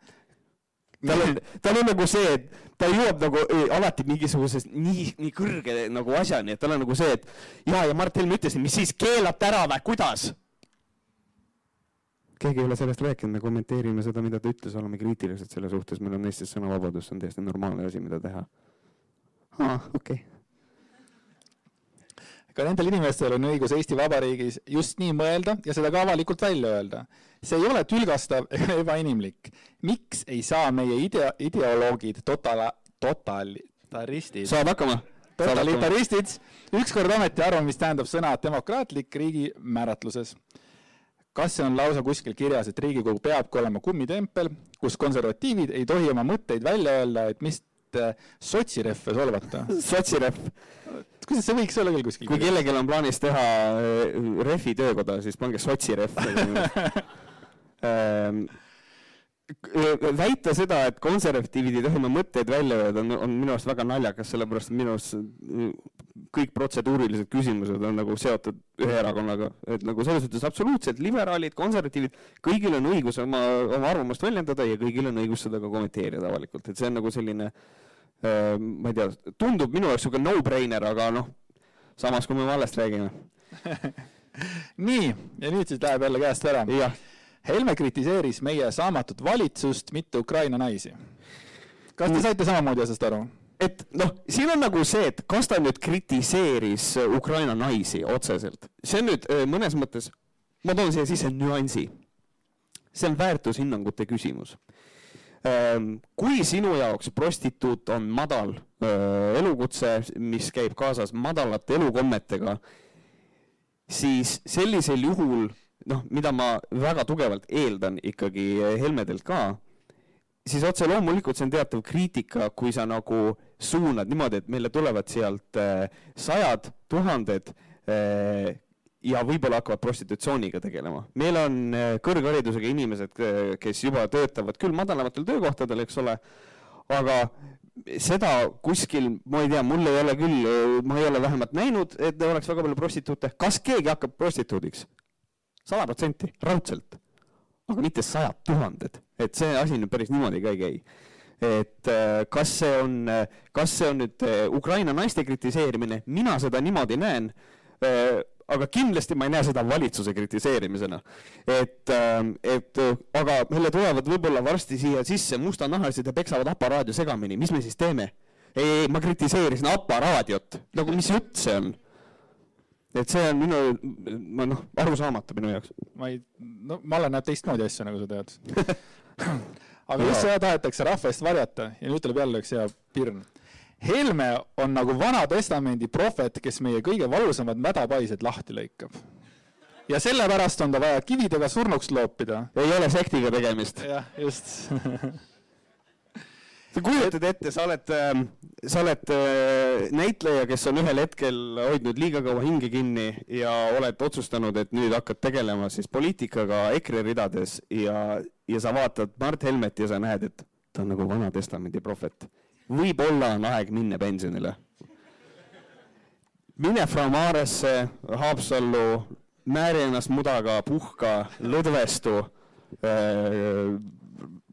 Tal on, tal on nagu see, et ta jõuab nagu ei, alati mingisugusest nii, nii kõrge nagu asjani, et tal on nagu see, et ja, ja Mart Helme ütles, mis siis keelate ära või, kuidas? keegi ei ole sellest rääkinud, me kommenteerime seda, mida ta ütles, oleme kriitilised selle suhtes, meil on Eestis sõnavabadus, see on täiesti normaalne asi, mida teha. aa, okei okay ka nendel inimestel on õigus Eesti Vabariigis just nii mõelda ja seda ka avalikult välja öelda. see ei ole tülgastav ega ebainimlik. miks ei saa meie idea, ideoloogid totala-, totalitaristid saab hakkama? totalitaristid ükskord ometi arvama, mis tähendab sõna demokraatlik riigi määratluses kas see on lausa kuskil kirjas, et Riigikogu peabki olema kummitempel, kus konservatiivid ei tohi oma mõtteid välja öelda, et mis sotsirehve solvata. Sotsirehv kuidas see võiks olla küll kuskil? kui kellelgi on plaanis teha äh, rehvi töökoda, siis pange sotsirehv ähm, väita seda, et konservatiivid ei tohi oma mõtteid välja öelda, on, on minu arust väga naljakas, sellepärast et minu arust kõik protseduurilised küsimused on nagu seotud ühe erakonnaga, et nagu selles suhtes absoluutselt liberaalid, konservatiivid, kõigil on õigus oma, oma arvamust väljendada ja kõigil on õigus seda ka kommenteerida avalikult, et see on nagu selline äh, ma ei tea, tundub minu jaoks niisugune no-brainer, aga noh, samas kui me vallest räägime. Nii, ja nüüd siis läheb jälle käest ära. Helme kritiseeris meie saamatut valitsust, mitte Ukraina naisi. kas te saite samamoodi asjast aru? et noh, siin on nagu see, et kas ta nüüd kritiseeris Ukraina naisi otseselt, see on nüüd äh, mõnes mõttes, ma toon siia sisse nüansi. see on väärtushinnangute küsimus Ehm, kui sinu jaoks prostituut on madal elukutse, mis käib kaasas madalate elukommetega, siis sellisel juhul noh, mida ma väga tugevalt eeldan ikkagi Helmedelt ka, siis otse loomulikult see on teatav kriitika, kui sa nagu suunad niimoodi, et meile tulevad sealt sajad tuhanded ja võib-olla hakkavad prostitutsiooniga tegelema. meil on äh, kõrgharidusega inimesed, kes juba töötavad küll madalamatel töökohtadel, eks ole, aga seda kuskil, ma ei tea, mul ei ole küll, ma ei ole vähemalt näinud, et oleks väga palju prostituute. kas keegi hakkab prostituudiks? Sada protsenti, raudselt. aga mitte sajad tuhanded, et see asi nüüd päris niimoodi ka ei käi et äh, kas see on, kas see on nüüd äh, Ukraina naiste kritiseerimine, mina seda niimoodi näen aga kindlasti ma ei näe seda valitsuse kritiseerimisena. et, et aga meile tulevad võib-olla varsti siia sisse mustanahalised ja peksavad aparaadio segamini, mis me siis teeme? ei, ei, ma kritiseerisin aparaadiot, nagu mis jutt see on? Et see on minu, ma noh, arusaamatu minu jaoks. ma ei, no Malle näeb teistmoodi asju, nagu sa tead aga just seda tahetakse rahva eest varjata ja nüüd tuleb jälle üks hea pirn. Helme on nagu Vana Testamendi prohvet, kes meie kõige valusamad mädapaised lahti lõikab. ja sellepärast on ta vaja kividega surnuks loopida. ei ole sektiga tegemist. jah, just sa kujutad ette, sa oled, ähm, sa oled äh, näitleja, kes on ühel hetkel hoidnud liiga kaua hinge kinni ja oled otsustanud, et nüüd hakkad tegelema siis poliitikaga EKRE ridades ja, ja sa vaatad Mart Helmet ja sa näed, et ta on nagu Vana Testamendi prohvet. võib-olla on aeg minna pensionile. mine Fra Maresse, Haapsallu, määri ennast mudaga, puhka, lõdvestu äh,,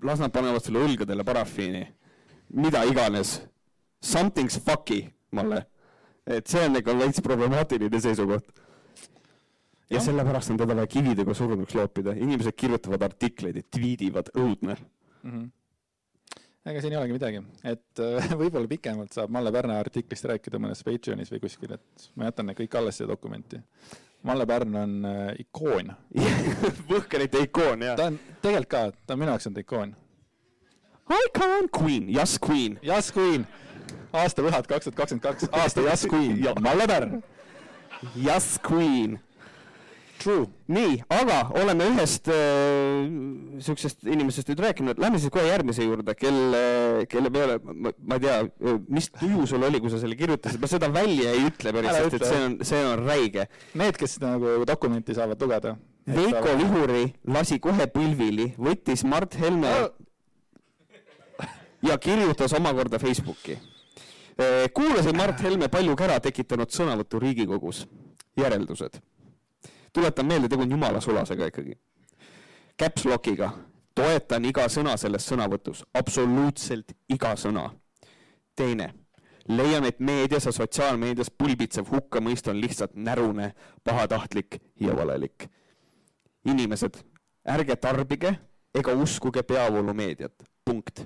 las nad panevad sulle õlgadele parafiini mida iganes. Something's fucky, Malle. et see on ikka veits problemaatiline seisukoht. ja sellepärast on teda vaja kividega surnuks loopida, inimesed kirjutavad artikleid ja tweetivad, õudne mm. -hmm ega siin ei olegi midagi, et äh, võib-olla pikemalt saab Malle Pärna artiklist rääkida mõnes Patreonis või kuskil, et ma jätan need kõik alles, siia dokumenti. Malle Pärn on äh, ikoon Võhkerite ikoon, jah. ta on, tegelikult ka, ta minu jaoks on ta ikoon Icon Queen, Yes Queen. Yes Queen, aastapühad kaks tuhat kakskümmend kaks, aasta Yes Queen ja Malle Pärn. Yes Queen. True. nii, aga oleme ühest äh, siuksest inimesest nüüd rääkinud, lähme siis kohe järgmise juurde, kelle, kelle peale, ma ei tea, mis tuju sul oli, kui sa selle kirjutasid, ma seda välja ei ütle päriselt, et see on, see on räige. Need, kes seda nagu dokumenti saavad lugeda. Veiko Vihuri lasi kohe põlvili, võttis Mart Helme oh ja kirjutas omakorda Facebooki. kuulasin Mart Helme palju kära tekitanud sõnavõttu Riigikogus. järeldused. tuletan meelde, tegu on jumala sulasega ikkagi. Caps Lockiga. toetan iga sõna selles sõnavõtus, absoluutselt iga sõna. teine leian, et meedias ja sotsiaalmeedias pulbitsev hukkamõist on lihtsalt närune, pahatahtlik ja valelik. inimesed, ärge tarbige ega uskuge peavoolumeediat, punkt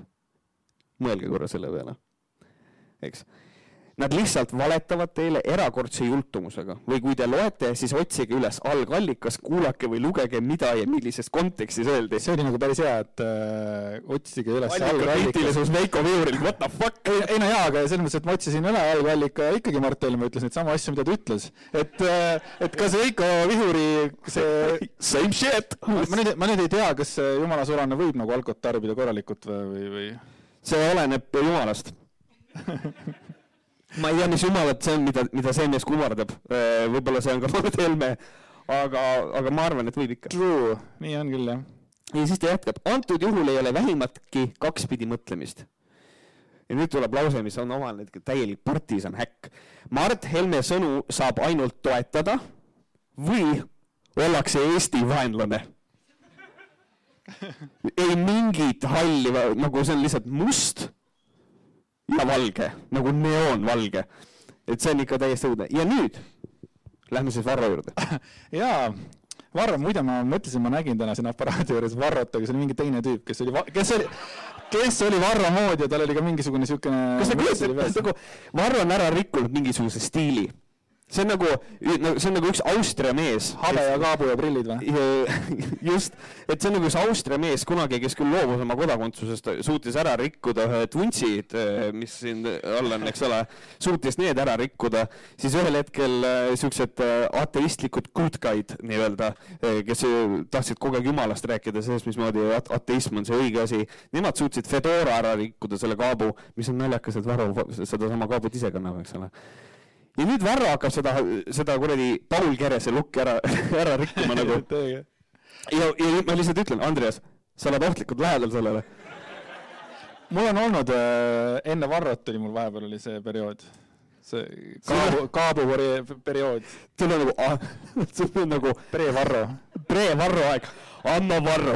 mõelge korra selle peale, eks. Nad lihtsalt valetavad teile erakordse jultumusega või kui te loete, siis otsige üles algallikas, kuulake või lugege, mida ja millises kontekstis öeldi. see oli nagu päris hea, et äh, otsige üles algallikas. Veiko Viuril, what the fuck? ei, ei no jaa, aga selles mõttes, et ma otsisin üle algallika ja ikkagi Mart Helme ütles neid samu asju, mida ta ütles. et, äh, et kas Veiko Vihuri see Same shit! ma nüüd, ma nüüd ei tea, kas jumala sulane võib nagu alkot tarbida korralikult või, või see oleneb jumalast ma ei tea, mis jumalat see on, mida, mida see mees kummardab. Äh, võib-olla see on ka Mart Helme, aga, aga ma arvan, et võib ikka. True, nii on küll, jah. ja siis ta jätkab, antud juhul ei ole vähimatki kakspidi mõtlemist. ja nüüd tuleb lause, mis on omal hetkel täielik partisan häkk. Mart Helme sõnu saab ainult toetada või ollakse Eesti vaenlane ei mingit halli, nagu see on lihtsalt must ja valge, nagu neoonvalge. et see on ikka täiesti õudne ja nüüd lähme siis Varro juurde. jaa, Varro, muide ma mõtlesin, ma nägin täna siin aparaadi juures Varrot, aga see oli mingi teine tüüp, kes oli, kes oli, kes oli Varro moodi ja tal oli ka mingisugune niisugune kas sa kujutad, nagu Varro on ära rikkunud mingisuguse stiili see on nagu, see on nagu üks Austria mees. habe ja kaabu ja prillid või? just, et see on nagu üks Austria mees kunagi, kes küll loobus oma kodakondsusest, suutis ära rikkuda ühed vuntsid, mis siin all on, eks ole, suutis need ära rikkuda, siis ühel hetkel niisugused äh, äh, ateistlikud good guy'd nii-öelda, kes tahtsid kogu aeg jumalast rääkida, sellest, mismoodi ateism on see õige asi, nemad suutsid Fedora ära rikkuda, selle kaabu, mis on naljakas, et Varro sedasama kaabut ise kannab, eks ole ja nüüd Varro hakkab seda, seda kuradi Paul Kerese lukki ära, ära rikkuma nagu. ja, ja ma lihtsalt ütlen, Andreas, sa oled ohtlikult lähedal sellele. mul on olnud äh,, enne Varrot oli mul vahepeal oli see periood, see kaabu, kaabu periood. sul on nagu ah,, sul on nagu pre-Varro. Pre-Varro aeg, Anno Varro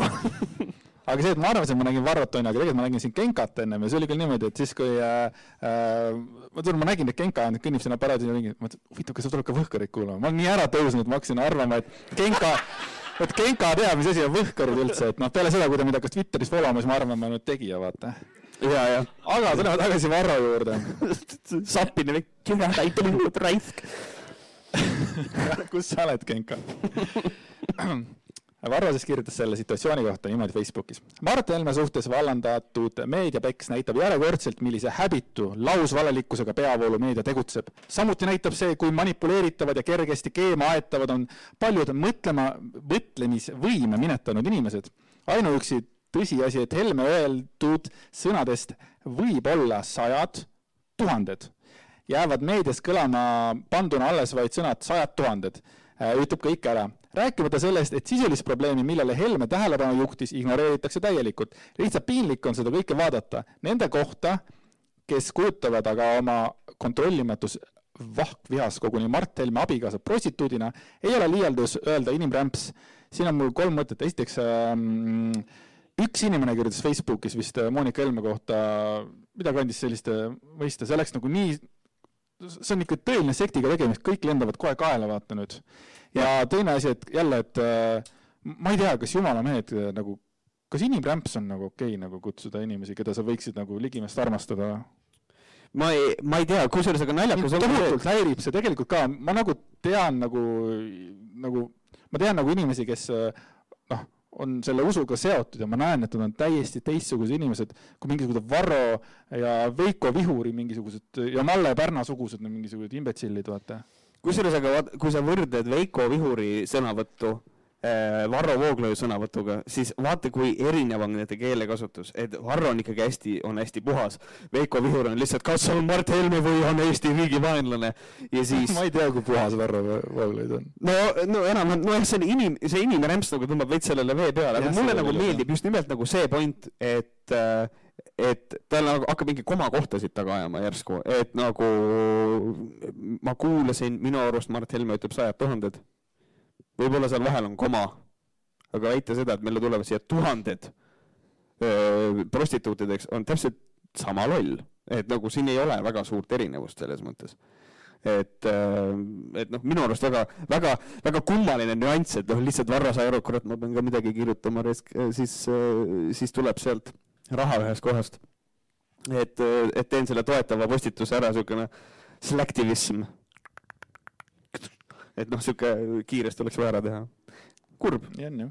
aga see, et ma arvasin, et ma nägin Varrot, onju, aga tegelikult ma nägin siin Genkat ennem ja see oli küll niimoodi, et siis, kui äh, äh, ma tulen, ma nägin, et Genka kõnnib sinna paraadile ringi, mõtlesin, huvitav, kas ta tuleb ka Võhkarit kuulama, ma olen nii ära tõusnud, ma hakkasin arvama, et Genka et Genka teab, mis asi on Võhkarid üldse, et noh, peale seda, kui ta mind hakkas Twitteris follow ma, siis ma arvan, et ma olen nüüd tegija, vaata. ja, ja. aga tuleme tagasi Varro juurde. Sappini, kümne täitnud raisk. Kus sa oled, Genka Varro siis kirjutas selle situatsiooni kohta niimoodi Facebookis. Mart Helme suhtes vallandatud meediapeks näitab järjekordselt, millise häbitu lausvalelikkusega peavoolumeedia tegutseb. samuti näitab see, kui manipuleeritavad ja kergesti keema aetavad on paljud mõtlema, mõtlemisvõime minetanud inimesed. ainuüksi tõsiasi, et Helme öeldud sõnadest võib olla sajad tuhanded, jäävad meedias kõlama panduna alles vaid sõnad sajad tuhanded, ütleb kõik ära rääkimata sellest, et sisulist probleemi, millele Helme tähelepanu juhtis, ignoreeritakse täielikult. lihtsalt piinlik on seda kõike vaadata. Nende kohta, kes kujutavad aga oma kontrollimatus vahkvihas koguni Mart Helme abikaasa prostituudina, ei ole liialdus öelda inimrämps. siin on mul kolm mõtet, esiteks ähm, üks inimene kirjutas Facebookis vist äh, Monika Helme kohta, midagi andis sellist mõista, see läks nagu nii, see on ikka tõeline sektiga tegemist, kõik lendavad kohe kaela, vaata nüüd ja teine asi, et jälle, et äh, ma ei tea, kas jumala mehed äh, nagu, kas inimrämps on nagu okei okay, nagu kutsuda inimesi, keda sa võiksid nagu ligimest armastada? ma ei, ma ei tea, kusjuures aga naljakas on tohutult häirib see tegelikult ka, ma nagu tean nagu, nagu, ma tean nagu inimesi, kes äh, noh, on selle usuga seotud ja ma näen, et nad on täiesti teistsugused inimesed kui mingisugused Varro ja Veiko Vihuri mingisugused ja Malle Pärna sugused mingisugused imbetsillid, vaata kusjuures aga vaat, kui sa võrdled Veiko Vihuri sõnavõttu äh, Varro Vooglaiu sõnavõtuga, siis vaata, kui erinev on nende keelekasutus, et Varro on ikkagi hästi, on hästi puhas. Veiko Vihur on lihtsalt, kas on Mart Helme või on Eesti riigi vaenlane ja siis ma ei tea, kui puhas Varro Vooglaid on. no, no enam, nojah, see on inim-, see inimrämps nagu tõmbab veits sellele vee peale, aga mulle nagu meeldib just nimelt nagu see point, et äh, et tal nagu hakkab mingi komakohtasid taga ajama järsku, et nagu ma kuulasin, minu arust Mart Helme ütleb sajad tuhanded. võib-olla seal vahel on koma, aga väita seda, et meile tulevad siia tuhanded öö, prostituutideks, on täpselt sama loll, et nagu siin ei ole väga suurt erinevust selles mõttes. Et, et noh, minu arust väga, väga, väga kummaline nüanss, et noh, lihtsalt Varro sai aru, kurat, ma pean ka midagi kirjutama, siis, siis tuleb sealt raha ühest kohast. et, et teen selle toetava postituse ära, niisugune selectivism. et noh, niisugune kiiresti oleks vaja ära teha. kurb. on jah.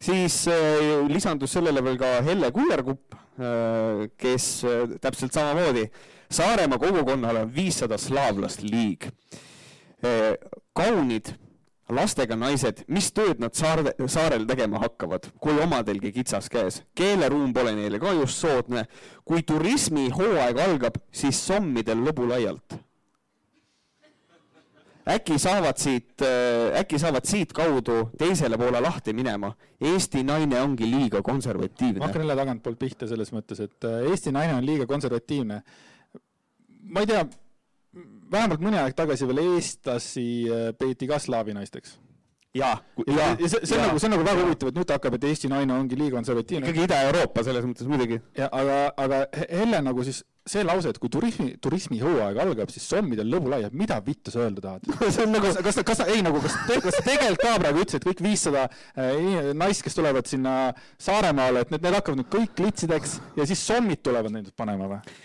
siis äh, lisandus sellele veel ka Helle Kullerkupp äh,, kes äh, täpselt samamoodi Saaremaa kogukonnal on viissada slaavlast liig äh,. kaunid lastega naised, mis tööd nad saarde, saarel tegema hakkavad, kui omadelgi kitsas käes. keeleruum pole neile ka just soodne. kui turismihooaeg algab, siis sommidel lõbu laialt. äkki saavad siit, äh, äkki saavad siitkaudu teisele poole lahti minema. Eesti naine ongi liiga konservatiivne. ma hakkan jälle tagantpoolt pihta selles mõttes, et äh, Eesti naine on liiga konservatiivne. ma ei tea vähemalt mõni aeg tagasi veel eestlasi äh, peeti ka slaavi naisteks. ja, ja, ja see, see on nagu, see on nagu väga huvitav, et nüüd hakkab, et Eesti naine ongi liiga konservatiivne. ikkagi Ida-Euroopa selles mõttes muidugi. ja aga, aga Helle nagu siis see lause, et kui turismi, turismihooaeg algab, siis sommidel lõbu laiab, mida vittu sa öelda tahad see on nagu, kas, kas, kas, ei nagu, kas te, kas sa tegelikult ka praegu ütlesid, et kõik viissada äh, naist, kes tulevad sinna Saaremaale, et need, need hakkavad nüüd kõik litsideks ja siis sommid tulevad neid panema või?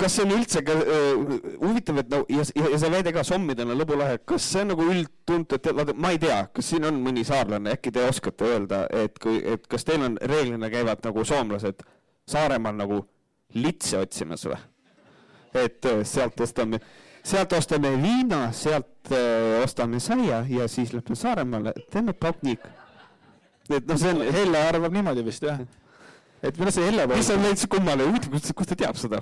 Kas see on üldse ka uh, huvitav, et no ja, ja, ja see väide ka sommidena lõbulahe, kas see on nagu üldtuntud, vaata ma ei tea, kas siin on mõni saarlane, äkki te oskate öelda, et kui, et kas teil on reeglina käivad nagu soomlased Saaremaal nagu litse otsimas või? et uh, sealt ostame, sealt ostame viina, sealt uh, ostame saia ja siis lähme Saaremaale, teeme paknik. et noh, see on, Helle arvab niimoodi vist jah. et minu see Helle mis on veits kummaline, huvitav, kust, kust ta teab seda?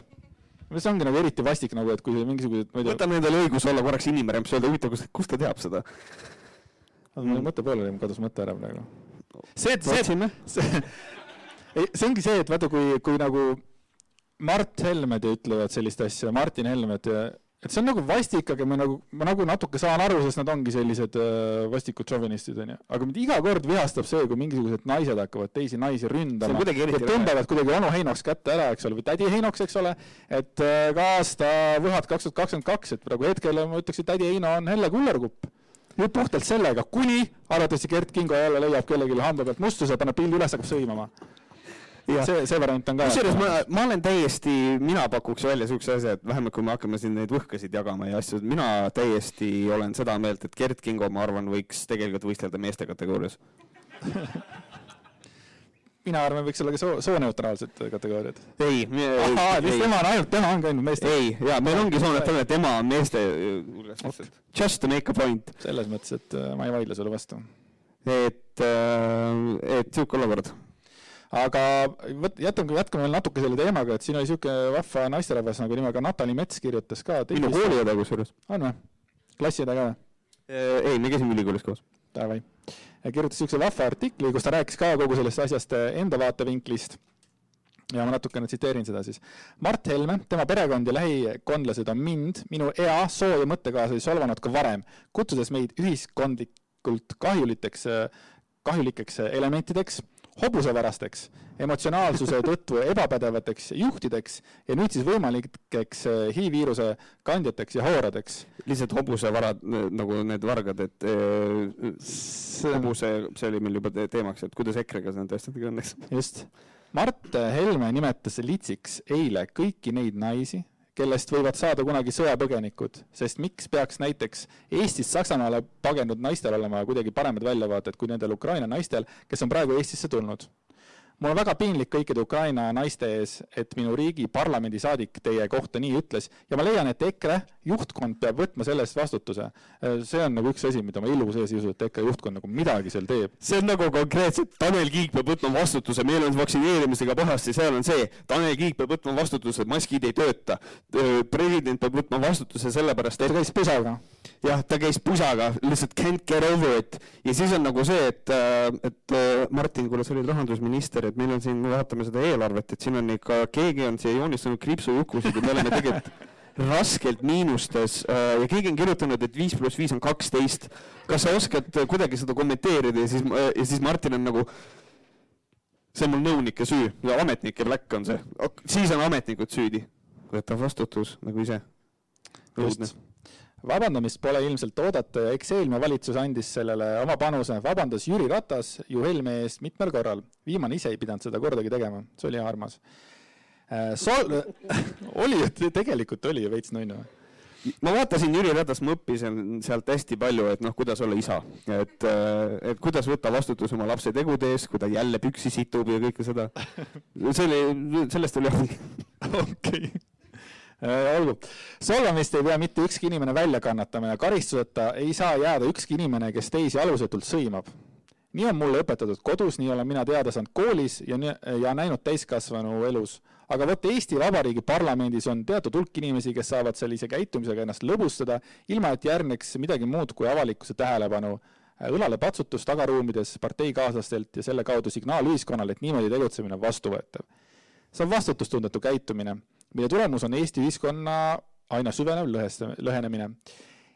See ongi nagu eriti vastik nagu, et kui mingisugused, tea. võtame endale õiguse olla korraks inimrämps, öelda huvitav, kust, kust ta teab seda? mul mõte pooleli, mul kadus mõte ära praegu. see, et see, see, see ongi see, et vaata, kui, kui nagu Mart Helmed ütlevad sellist asja, Martin Helmed et see on nagu vastik, aga ma nagu, ma nagu natuke saan aru, sest nad ongi sellised äh, vastikud šovinistid, onju. aga mind iga kord vihastab see, kui mingisugused naised hakkavad teisi naisi ründama. tõmbavad kuidagi onu Heinoks kätte ära, eks ole, või tädi Heinoks, eks ole, et äh, ka aasta Võhat kaks tuhat kakskümmend kaks, et praegu hetkel ma ütleks, et tädi Heino on Helle Kullerkupp nüüd puhtalt sellega, kuni arvatavasti Gert Kingo jälle leiab kellelegi hamba pealt mustuse, paneb pildi üles, hakkab sõimama see, see variant on ka. kusjuures ma, ma olen täiesti, mina pakuks välja niisuguse asja, et vähemalt kui me hakkame siin neid võhkasid jagama ja asju, mina täiesti olen seda meelt, et Gert Kingo, ma arvan, võiks tegelikult võistelda meeste kategoorias mina arvan, võiks olla ka soo, sooneutraalsed kategooriad. ei, ahhaa, tema on ainult, tema on ka ainult meeste. ei, jaa, meil ongi sooneutraalne, tema on meeste hulgas lihtsalt. Just to make a point. selles mõttes, et äh, ma ei vaidle sulle vastu. et, äh, et niisugune olukord aga võt-, jätame, jätkame veel natuke selle teemaga, et siin oli niisugune vahva naisterahvas nagu nimega Natali Mets kirjutas ka. minu kooliõde kusjuures. on või? klassiõde ka või? Äh, ei, me käisime ülikoolis koos. Davai. kirjutas niisuguse vahva artikli, kus ta rääkis ka kogu sellest asjast enda vaatevinklist ja ma natukene tsiteerin seda siis. Mart Helme, tema perekond ja lähikondlased on mind, minu ea, soo ja mõttekaaslasi solvanud ka varem, kutsudes meid ühiskondlikult kahjuliteks, kahjulikeks elementideks hobusevarasteks, emotsionaalsuse tõttu ebapädevateks juhtideks ja nüüd siis võimalikeks eh, HIV-viiruse kandjateks ja hooradeks. lihtsalt hobusevarad, nagu need vargad, et äh, hobuse, see oli meil juba te teemaks, et kuidas EKRE-ga nende asjadega õnneks. just. Mart Helme nimetas litsiks eile kõiki neid naisi, kellest võivad saada kunagi sõjapõgenikud, sest miks peaks näiteks Eestist Saksamaale pagenud naistel olema kuidagi paremad väljavaated kui nendel Ukraina naistel, kes on praegu Eestisse tulnud mul on väga piinlik kõikide Ukraina naiste ees, et minu riigi parlamendisaadik teie kohta nii ütles ja ma leian, et EKRE juhtkond peab võtma selle eest vastutuse. see on nagu üks asi, mida ma illu sees ei usu, et EKRE juhtkond nagu midagi seal teeb. see on nagu konkreetselt, Tanel Kiik peab võtma vastutuse, meil on vaktsineerimisega pahasti, seal on see, Tanel Kiik peab võtma vastutuse, maskid ei tööta. president peab võtma vastutuse sellepärast, et ta käis pusaga. Jah, ta käis pusaga, lihtsalt can't get over it. ja siis on nagu see, et, et Martin, kuule, sa olid rahandusminister et meil on siin, vaatame seda eelarvet, et siin on ikka, keegi on siia joonistanud kriipsujukusid ja me oleme tegelikult raskelt miinustes äh, ja keegi on kirjutanud, et viis pluss viis on kaksteist. kas sa oskad kuidagi seda kommenteerida ja siis, ja siis Martin on nagu, see on mul nõunike süü ja ametnike pläkk on see, siis on ametnikud süüdi. võtab vastutus nagu ise. õudne vabandamist pole ilmselt oodata ja eks eelmine valitsus andis sellele oma panuse, vabandas Jüri Ratas ju Helme eest mitmel korral. viimane ise ei pidanud seda kordagi tegema, see oli armas. Äh, Sol-, oli ju, tegelikult oli ju veits nunnu ma vaatasin Jüri Ratast, ma õppisin sealt hästi palju, et noh, kuidas olla isa, et, äh, et kuidas võtta vastutus oma lapse tegude eest, kui ta jälle püksi situb ja kõike seda. see oli, sellest oli abi. okei Äh, olgu, solvamist ei pea mitte ükski inimene välja kannatama ja karistuseta ei saa jääda ükski inimene, kes teisi alusetult sõimab. nii on mulle õpetatud kodus, nii olen mina teada saanud koolis ja, ja näinud täiskasvanu elus. aga vot Eesti Vabariigi parlamendis on teatud hulk inimesi, kes saavad sellise käitumisega ennast lõbustada, ilma et järgneks midagi muud kui avalikkuse tähelepanu õlalepatsutus tagaruumides parteikaaslastelt ja selle kaudu signaal ühiskonnale, et niimoodi tegutsemine on vastuvõetav. see on vastutustundetu käitumine mille tulemus on Eesti ühiskonna aina süvenev lõhest-, lõhenemine.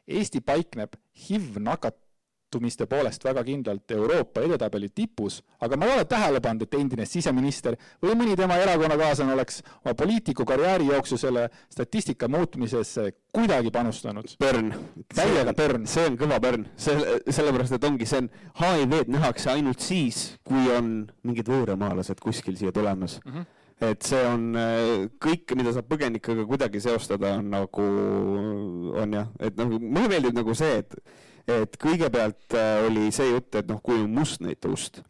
Eesti paikneb HIV nakatumiste poolest väga kindlalt Euroopa edetabeli tipus, aga ma ei ole tähele pannud, et endine siseminister või mõni tema erakonnakaaslane oleks oma poliitiku karjääri jooksul selle statistika muutmisesse kuidagi panustanud. Pörn. täiega pörn. see on kõva pörn, selle, sellepärast et ongi, see on, HIV-d nähakse ainult siis, kui on mingid võõramaalased kuskil siia tulemas mm. -hmm et see on äh, kõik, mida saab põgenikega kuidagi seostada, on nagu, on jah, et nagu mulle meeldib nagu see, et, et kõigepealt äh, oli see jutt, et noh, kui on must näitust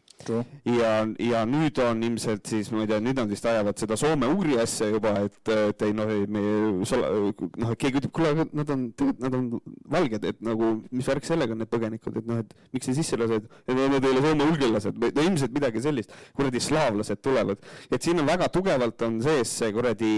ja, ja nüüd on ilmselt siis, ma ei tea, nüüd nad vist ajavad seda soome-ugri asja juba, et, et ei noh, me noh, keegi ütleb, kuule, nad on, nad on valged, et nagu mis värk sellega on, need põgenikud, et noh, et miks sa sisse lased, et need ei ole soome-ugrilased no ilmselt midagi sellist, kuradi slaavlased tulevad, et siin on väga tugevalt on sees see kuradi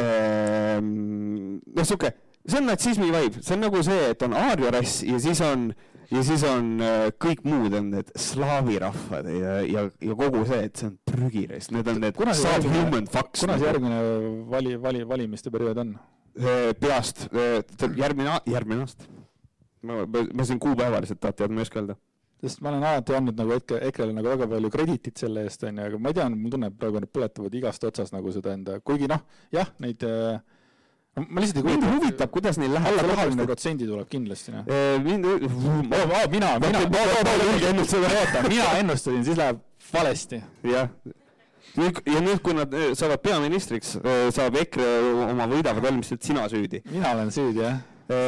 ähm, noh, sihuke, see on natsismi vibe, see on nagu see, et on aarja rass ja siis on äh, ja siis on äh, kõik muud on need slaavi rahvad ja, ja, ja kogu see, et see on prügirest, need on need subhuman fucks. kuna see järgmine vali, vali, valimiste periood on? peast, järgmine, järgmine aasta. ma, ma, siin kuupäeva lihtsalt tahad teada, ma ei oska öelda sest ma olen alati andnud nagu EKRE, EKRE-le nagu väga palju krediitit selle eest, on ju, aga ma ei tea, mul tunne, et praegu nad põletavad igast otsast nagu seda enda, kuigi noh, jah, neid äh, ma lihtsalt ei kujuta. mind huvitab, kuidas neil läheb. alla kahekümne protsendi tuleb kindlasti, noh. mind, mina, mina, mina, mina ennustasin, siis läheb valesti. jah ja nüüd, kui nad saavad peaministriks, saab EKRE oma võidavad valimised sina süüdi. mina olen süüdi, jah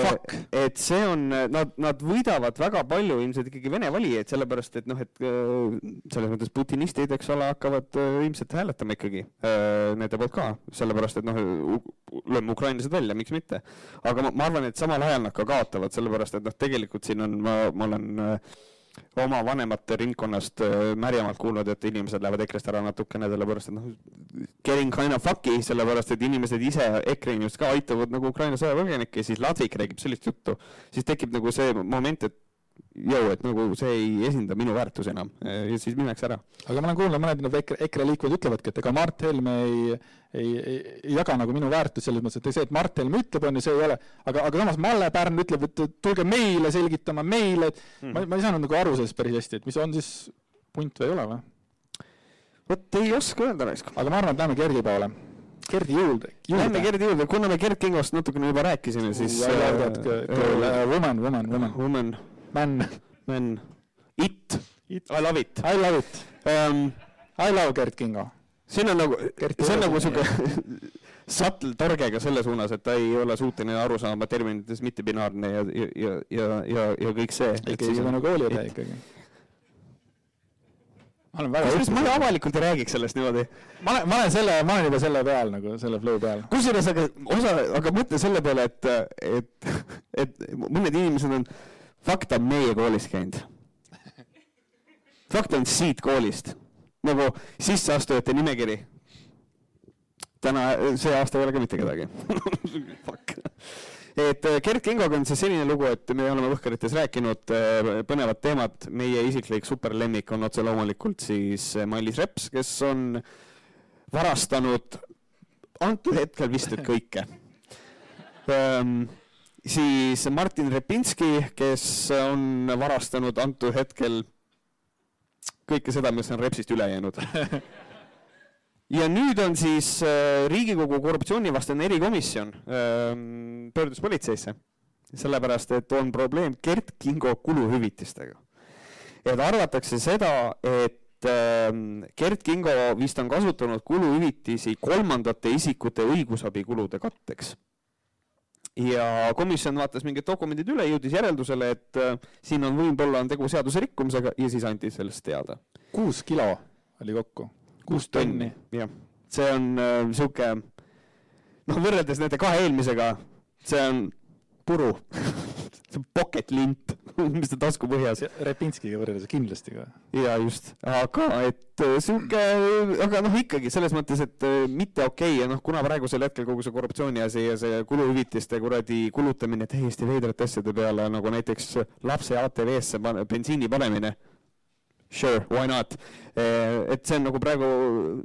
Fuck. et see on, nad, nad võidavad väga palju ilmselt ikkagi Vene valijaid, sellepärast et noh, et äh, selles mõttes putinistid, eks ole, hakkavad äh, ilmselt hääletama ikkagi äh, nende poolt ka, sellepärast et noh, lööme ukrainlased välja, miks mitte. aga ma, ma arvan, et samal ajal nad ka kaotavad, sellepärast et noh, tegelikult siin on, ma, ma olen äh, oma vanemate ringkonnast äh, märjamalt kuulnud, et inimesed lähevad EKRE-st ära natukene, sellepärast et noh, getting kind of fucky, sellepärast et inimesed ise, EKRE inimesed ka aitavad nagu Ukraina sõjapõgenikke, siis Ladvik räägib sellist juttu, siis tekib nagu see moment, et jõu, et nagu see ei esinda minu väärtusi enam ja siis minnakse ära. aga ma olen kuulnud, mõned nagu EKRE, EKRE liikmed ütlevadki, et ega Mart Helme ei, ei, ei, ei jaga nagu minu väärtusi selles mõttes, et see, et Mart Helme ütleb, on ju, see ei ole, aga, aga samas Malle Pärn ütleb, et tulge meile selgitama, meile, et mm. ma, ma ei saanud nagu aru sellest päris hästi, et mis on siis punt või ei ole või? vot ei oska öelda raisk. aga ma arvan, et lähme Gerdi poole. Gerdi juurde, juurde.. Lähme Gerdi juurde, kuna me Gerd Kingost natukene juba rääkisime, siis uh, woman, woman, woman. Woman Man. Man. It, it.. I love it. I love it um,. I love Gert Kingo. siin on nagu, see on nagu sihuke subtle torgega selle suunas, et ta ei ole suuteline aru saama terminites mittebinaarne ja, ja, ja, ja, ja, ja kõik see. ikkagi see on nagu kooliõde ikkagi. ma olen väga kusjuures ma avalikult ei räägiks sellest niimoodi. ma olen, ma olen selle, ma olen juba selle peal nagu, selle flow peal. kusjuures aga osa, aga mõtle selle peale, et, et, et mõned inimesed on fakt on meie koolis käinud. fakt on siit koolist nagu sisseastujate nimekiri. täna, see aasta ei ole ka mitte kedagi Fuck. et äh, Gerd Kingoga on siis selline lugu, et me oleme Võhkarites rääkinud äh, põnevad teemad, meie isiklik superlemmik on otse loomulikult siis äh, Mailis Reps, kes on varastanud antud hetkel vist et kõike um, siis Martin Repinski, kes on varastanud antud hetkel kõike seda, mis on Repsist üle jäänud. Ja nüüd on siis äh, Riigikogu korruptsioonivastane erikomisjon ähm, pöördus politseisse, sellepärast et on probleem Gert Kingo kuluhüvitistega. et arvatakse seda, et ähm, Gert Kingo vist on kasutanud kuluhüvitisi kolmandate isikute õigusabikulude katteks ja komisjon vaatas mingid dokumendid üle, jõudis järeldusele, et äh, siin on võib-olla on tegu seaduse rikkumisega ja siis anti sellest teada. kuus kilo oli kokku? kuus tonni, jah. see on äh,, noh, võrreldes nende kahe eelmisega, see on puru see on pocket lint mis ta taskupõhjas. Repinskiga võrreldes kindlasti ka. jaa, just, aga et äh, sihuke, aga noh, ikkagi selles mõttes, et äh, mitte okei okay. ja noh, kuna praegusel hetkel kogu see korruptsiooni asi ja see kuluhüvitiste kuradi kulutamine täiesti veidrate asjade peale, nagu näiteks lapse ATV-sse bensiini panemine sure, why not. Eh, et see on nagu praegu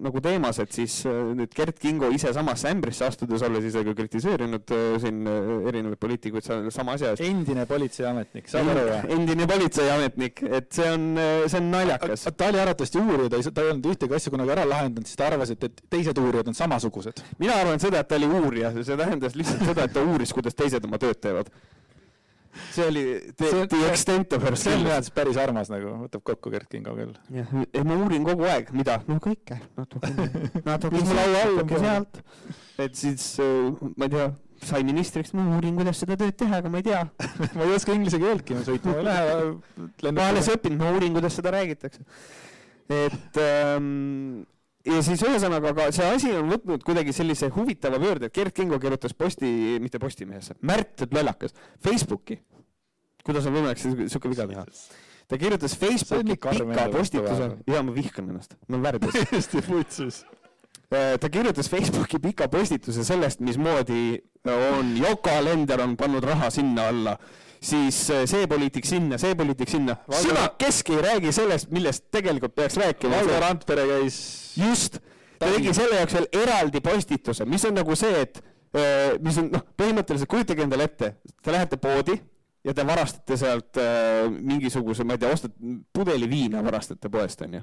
nagu teemas, et siis eh, nüüd Gert Kingo ise samasse ämbrisse astudes, olles isegi kritiseerinud eh, siin erinevaid poliitikuid sama asja eest. endine politseiametnik, saad aru või? endine politseiametnik, et see on, see on naljakas. ta oli arvatavasti uurija, ta ei, ta ei olnud ühtegi asja kunagi ära lahendanud, siis ta arvas, et, et teised uurijad on samasugused. mina arvan seda, et ta oli uurija, see tähendas lihtsalt seda, et ta uuris, kuidas teised oma tööd teevad see oli the, see, the extent of her skills. see on minu arvates päris armas nagu, võtab kokku Gert Kingo küll. jah, ei ma uurin kogu aeg, mida? no kõike, natukene, natukene sealt, natuke sealt. et siis äh, ma ei tea, sai ministriks, ma uurin, kuidas seda tööd teha, aga ma ei tea ma ei oska inglise keeltki, ma sõitma ei lähe. ma alles õppinud, ma uurin, kuidas seda räägitakse. et ähm, ja siis ühesõnaga, aga see asi on võtnud kuidagi sellise huvitava pöörde, et Gerd Kingo kirjutas posti, mitte Postimehesse, Märt, lollakas, Facebooki. kuidas on võimalik sihuke viga teha? ta kirjutas Facebooki pika postituse, ja ma vihkan ennast, ma olen värdjas. täiesti putsis äh, ta kirjutas Facebooki pika postituse sellest, mismoodi on Yoko Alender on pannud raha sinna alla siis äh, see poliitik sinna, see poliitik sinna. sina keski ei räägi sellest, millest tegelikult peaks rääkima. Valdo Randpere käis. just, ta tegi selle jaoks veel eraldi postituse, mis on nagu see, et mis on noh, põhimõtteliselt kujutage endale ette, te lähete poodi ja te varastate sealt äh, mingisuguse, ma ei tea, ostad pudeli viina, varastate poest, onju.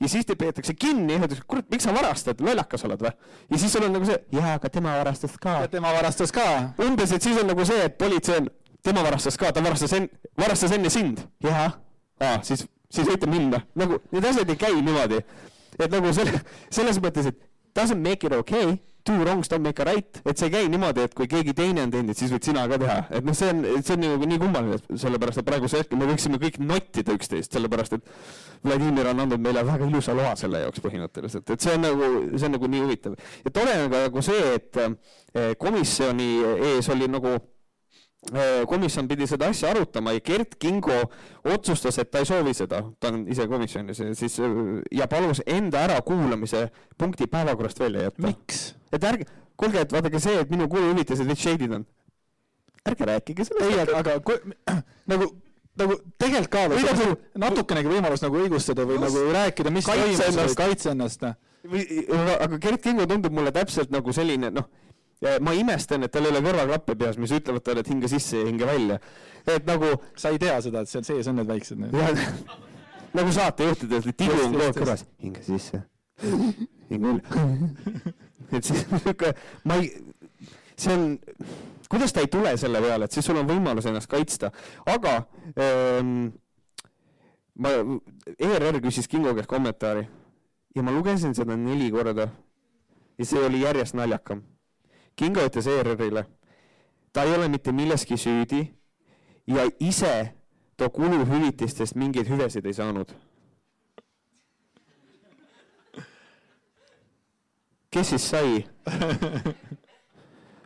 ja siis te peetakse kinni ja öeldakse, kurat, miks sa varastad, lollakas oled või? ja siis sul on nagu see, jaa, aga tema varastas ka. ja tema varastas ka. umbes, et siis on nagu see, et politsei on, tema varastas ka, ta varastas enne, varastas enne sind. jah. aa, siis, siis võite minna. nagu need asjad ei käi niimoodi. et nagu selle, selles mõttes, et doesn't make it okay two wrongs don't make a right, et see ei käi niimoodi, et kui keegi teine on teinud, siis võid sina ka teha, et noh, see on, see on nagu nii kummaline, sellepärast et praegusel hetkel me võiksime kõik nottida üksteist, sellepärast et Vladimir on andnud meile väga ilusa loa selle jaoks põhimõtteliselt, et see on nagu, see on nagu nii huvitav. ja tore on ka nagu see, et eh, komisjoni ees oli nagu komisjon pidi seda asja arutama ja Gert Kingo otsustas, et ta ei soovi seda, ta on ise komisjonis ja siis äh, ja palus enda ärakuulamise punkti päevakorrast välja jätta. miks? et ärge, kuulge, et vaadake see, et minu kuluhüvitised veits shaded on. ärge rääkige sellest. ei, aga, kui, nagu nagu tegelikult kaaluda nagu, natukenegi võimalust nagu õigustada või nagu rääkida, mis toimus või kaitse ennast. või, aga Gert Kingo tundub mulle täpselt nagu selline noh ma imestan, et tal ei ole kõrvaklappe peas, mis ütlevad talle, et hinga sisse ja hinga välja. et nagu sa ei tea seda, et seal sees on need väiksed nagu saatejuhtidel, tibu on kogu aeg kõrvas, hinga sisse, hinga välja. et siis niisugune, ma ei, see on, kuidas ta ei tule selle peale, et siis sul on võimalus ennast kaitsta, aga ähm, ma, ERR küsis Kingo käest kommentaari. Ja ma lugesin seda neli korda. Ja see oli järjest naljakam Kingo ütles ERR-ile, ta ei ole mitte milleski süüdi ja ise ta kuluhüvitistest mingeid hüvesid ei saanud. kes siis sai?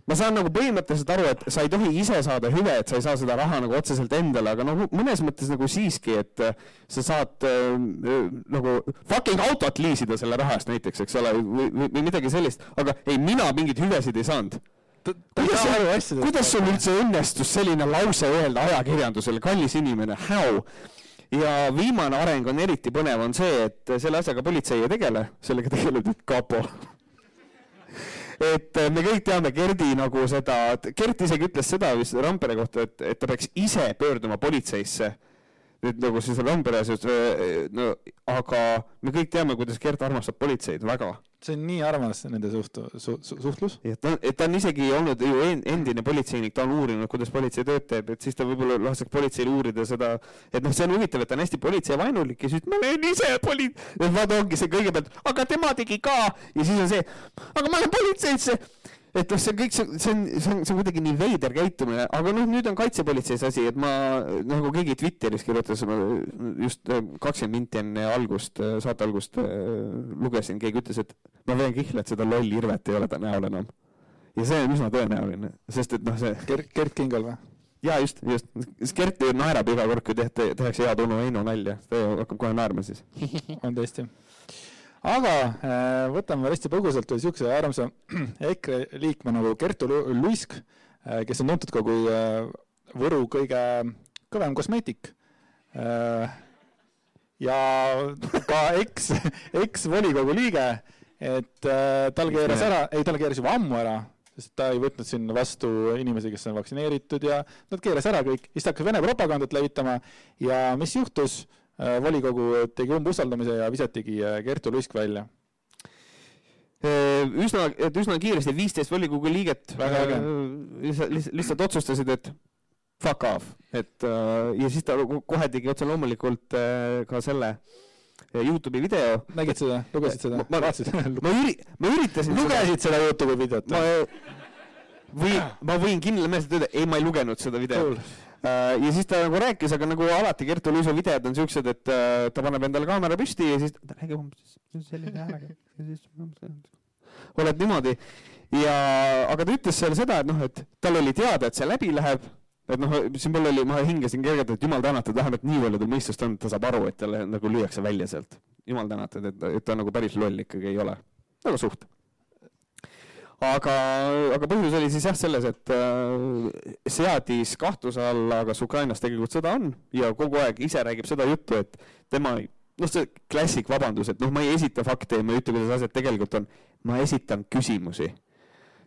ma saan nagu põhimõtteliselt aru, et sa ei tohi ise saada hüve, et sa ei saa seda raha nagu otseselt endale, aga noh, mõnes mõttes nagu siiski, et äh, sa saad äh, nagu fucking autot liisida selle raha eest näiteks, eks ole, või, või midagi sellist, aga ei, mina mingeid hüvesid ei saanud. Kuidas, kuidas sul üldse õnnestus selline lause öelda ajakirjandusele, kallis inimene, how? ja viimane areng on eriti põnev, on see, et selle asjaga politsei ei tegele, sellega tegeleb nüüd kapo et äh, me kõik teame Gerdi nagu seda, Gert isegi ütles seda vist Randpere kohta, et, et ta peaks ise pöörduma politseisse. nüüd nagu siis Randpere, äh, no aga me kõik teame, kuidas Gert armastab politseid väga see on nii armas nende suht- su,, su, suhtlus. et ta, et ta on isegi olnud ju endine politseinik, ta on uurinud, kuidas politsei tööd teeb, et siis ta võib-olla laseks politseil uurida seda, et noh, see on huvitav, et ta on hästi politseivaenulik ja siis ma olen ise poli-, vaata ongi see kõigepealt, aga tema tegi ka ja siis on see, aga ma lähen politseisse et noh, see kõik, see, on, see on, see on kuidagi nii veider käitumine, aga noh, nüüd on kaitsepolitseis asi, et ma nagu keegi Twitteris kirjutas, ma just äh, kakskümmend minti enne algust, äh, saate algust äh, lugesin, keegi ütles, et ma vean kihla, et seda lolli Irvet ei ole ta näol enam. ja see on üsna tõenäoline, sest et noh, see Gert, Gert Kingol või? jaa, just, just. Gert ju naerab iga kord, kui tehte, tehakse hea Tõnu Heino nalja, ta hakkab kohe naerma siis on tõesti aga äh, võtame hästi põgusalt veel niisuguse armsa EKRE liikme nagu Kertu Luisk, äh, kes on tuntud ka kui äh, Võru kõige kõvem kosmeetik. ja ka eks, eksvolikogu liige, et tal keeras ära, ei, tal keeras juba ammu ära, sest ta ei võtnud sinna vastu inimesi, kes on vaktsineeritud ja nad keeras ära kõik, siis ta hakkas Vene propagandat levitama ja mis juhtus? Äh, volikogu tegi umbusaldamise ja visatigi äh, Kertu Luisk välja äh, üsna, et üsna kiiresti, viisteist volikogu liiget lihtsalt, lihtsalt otsustasid, et fuck off, et ja siis ta kohe tegi otse loomulikult ka selle Youtube'i video. nägid seda, lugesid seda? ma, ma, ma, üri-, ma üritasin lugesid seda, seda Youtube'i videot? ma või ma võin kindlameelselt öelda, ei, ma ei lugenud seda videot cool Äh, ja siis ta nagu rääkis, aga nagu alati Kertu Luisu videod on siuksed, et äh, ta paneb endale kaamera püsti ja siis ta räägib umbes sellise häälega. oled niimoodi ja, aga ta ütles seal seda, et noh, et tal oli teada, et see läbi läheb et noh, siin mul oli, ma hingasin kergelt, et jumal tänatud, vähemalt nii palju tal mõistust on, et ta saab aru, et talle nagu lüüakse välja sealt. jumal tänatud, et, et ta nagu päris loll ikkagi ei ole. väga suht aga, aga põhjus oli siis jah selles, et äh, seadis kahtluse alla, kas Ukrainas tegelikult sõda on ja kogu aeg ise räägib seda juttu, et tema noh, see klassik vabandus, et noh, ma ei esita fakte ja ma ei ütle, kuidas asjad tegelikult on, ma esitan küsimusi.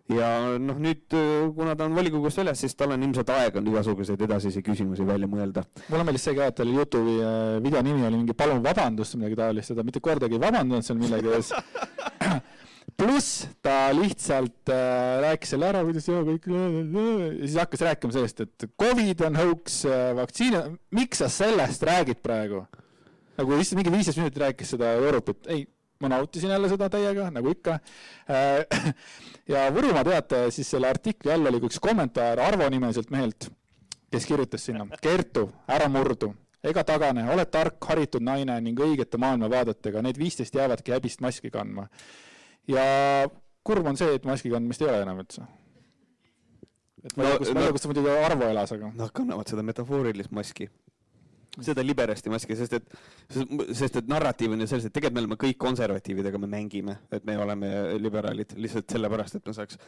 ja noh, nüüd kuna ta on volikogust väljas, siis tal on ilmselt aeg on igasuguseid edasisi küsimusi välja mõelda. mulle meeldis see ka, et tal Youtube'i video nimi oli mingi Palun vabandust või midagi taolist ta mitte kordagi ei vabandanud seal millegi ees pluss ta lihtsalt äh, rääkis selle ära, kuidas jah, kõik ja siis hakkas rääkima sellest, et Covid on hoax äh,, vaktsiini, miks sa sellest räägid praegu? nagu lihtsalt mingi viisteist minutit rääkis seda Europit, ei, ma nautisin jälle seda täiega, nagu ikka äh,. ja Võrumaa Teataja siis selle artikli all oli üks kommentaar Arvo nimeliselt mehelt, kes kirjutas sinna, Kertu, ära murdu ega tagane, oled tark, haritud naine ning õigete maailmavaadetega, need viisteist jäävadki häbist maski kandma ja kurb on see, et maski kandmist ei ole enam üldse. et ma ei tea, kus, ma ei tea, kus muidugi Arvo elas, aga. Nad kannavad seda metafoorilist maski seda liberasti maski, sest et, sest et narratiiv on ju selles, et tegelikult me oleme kõik konservatiivid, aga me mängime, et me oleme liberaalid lihtsalt sellepärast, et me saaks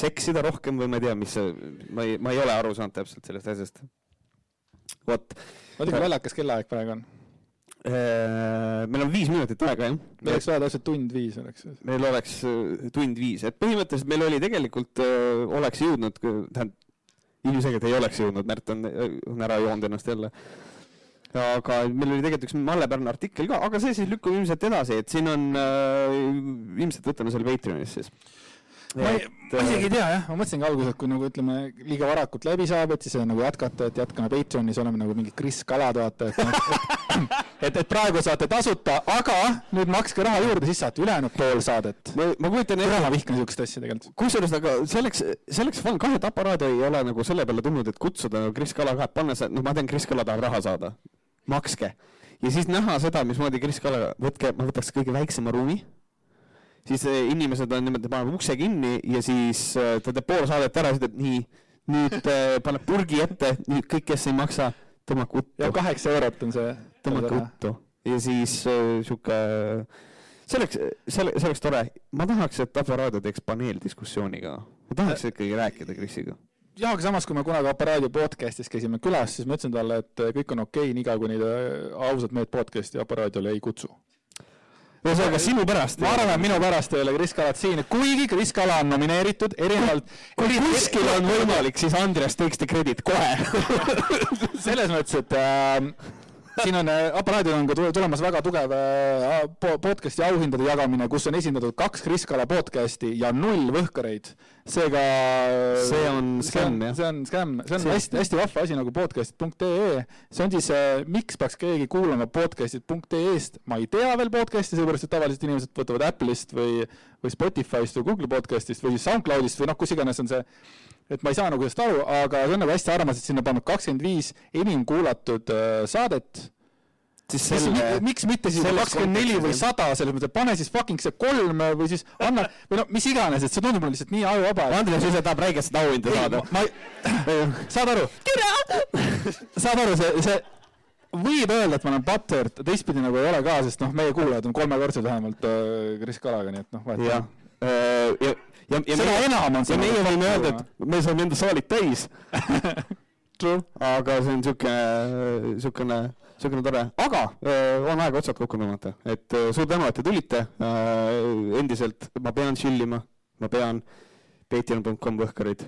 seksida rohkem või ma ei tea, mis see, ma ei, ma ei ole aru saanud täpselt sellest asjast. vot. oota, kui naljakas kellaaeg praegu on? Äh, meil on viis minutit aega, jah. meil oleks vaja täpselt tund viis oleks. meil oleks äh, tund viis, et põhimõtteliselt meil oli tegelikult, äh, oleks jõudnud, tähendab, ilmselgelt ei oleks jõudnud, Märt on, on ära joonud ennast jälle. aga meil oli tegelikult üks Malle Pärna artikkel ka, aga see siis lükkub ilmselt edasi, et siin on ilmselt võtame selle Patreonis siis ma ei, ma isegi ei tea jah, ma mõtlesingi alguses, et kui nagu ütleme, liiga varakult läbi saab, et siis nagu jätkata, et jätkame Patreonis, oleme nagu mingid Kris Kalad, vaata, et, et, et, et praegu saate tasuta, aga nüüd makske raha juurde, siis saate ülejäänud pool saadet. ma, kujutan ette. ma vihkan niisugust asja tegelikult. kusjuures, aga selleks, selleks on kahju, et aparaat ei ole nagu selle peale tulnud, et kutsuda nagu Kris Kala ka, et panna see, noh, ma tean, Kris Kala tahab raha saada, makske. ja siis näha seda, mismoodi Kris Kala, võtke, ma võtaks kõige väiksema ruumi siis inimesed on niimoodi, paneb ukse kinni ja siis eh, ta teeb pool saadet ära, siis ütleb nii, nüüd eh, paneb purgi ette, nüüd kõik, kes ei maksa, tõmmake uttu. ja kaheksa eurot on see. tõmmake uttu ja siis sihuke äh, see oleks, see, see oleks tore. ma tahaks, et Aparaado teeks paneeldiskussiooni ka. ma tahaks äh, ikkagi rääkida Krisiga. jah, aga samas, kui me kunagi Aparaadi podcast'is käisime külas, siis ma ütlesin talle, et kõik on okei okay,, niikaua kuni ta ausalt meelt podcast'i Aparaadiole ei kutsu ühesõnaga sinu pärast. ma arvan, et minu pärast ei ole Kris Kalat siin, kuigi Kris Kala on nomineeritud erinevalt. kui kuskil on võimalik, siis Andreas takes the credit kohe selles mõttes, et äh, siin on äh, aparaadil on ka tulemas väga tugev äh, podcast'i auhindade jagamine, kus on esindatud kaks Kris Kala podcast'i ja null võhkareid. seega see on skämm, jah? see on skämm, see on hästi-hästi vahva asi nagu podcast'id.ee. see on siis, äh, miks peaks keegi kuulama podcast'id.ee-st, ma ei tea veel podcast'i, sellepärast et tavaliselt inimesed võtavad Apple'ist või, või Spotify'st või Google podcast'ist või siis SoundCloud'ist või noh, kus iganes on see et ma ei saa nagu sellest aru, aga see on nagu hästi armas, et sinna pannud kakskümmend viis enim kuulatud äh, saadet. siis selle miks mitte siis kakskümmend neli või sada, selles mõttes, et pane siis fucking see kolm või siis anna või no mis iganes, et see tundub mulle lihtsalt nii ajuvaba. Andres ise tahab räigelt seda auhinda saada. ma ei, saad aru? saad aru, see, see võib öelda, et ma olen butthurt, teistpidi nagu ei ole ka, sest noh, meie kuulajad on kolmekordsed vähemalt äh, Kris Kalaga, nii et noh, vahet ei ole. Äh, ja, ja seda meie, enam on ja meie võime öelda, et me saame enda saalid täis. Aga see on niisugune, niisugune, niisugune tore, aga öö, on aeg otsad kokku tõmmata, et öö, suur tänu, et te tulite. endiselt ma pean chill ima, ma pean patreon.com võhkarid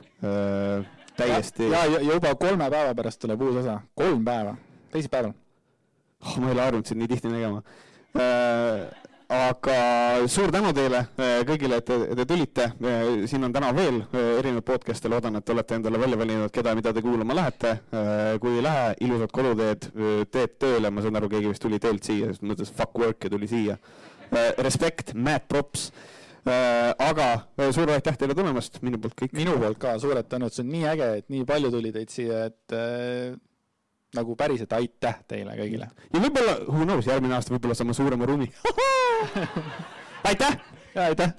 täiesti. ja, ja, ja juba kolme päeva pärast tuleb uus osa, kolm päeva, teisipäeval. Oh,. ma ei ole harjunud sind nii tihti nägema aga suur tänu teile eh, kõigile, et te, te tulite. Eh, siin on täna veel eh, erinevaid podcast'e, loodan, et olete endale välja valinud, keda, mida te kuulama lähete. kui ei lähe, ilusat koduteed, teed tööle, ma saan aru, keegi vist tuli teelt siia, sest mõtles fuck work ja tuli siia. Respekt, mad props. aga suur aitäh teile tulemast, minu poolt kõik. minu poolt ka suured tänud, see on nii äge, et nii palju tuli teid siia, et nagu päriselt aitäh teile kõigile. ja võib-olla, who knows, järgmine aasta võib-olla saame suurema ruumi aitäh! aitäh!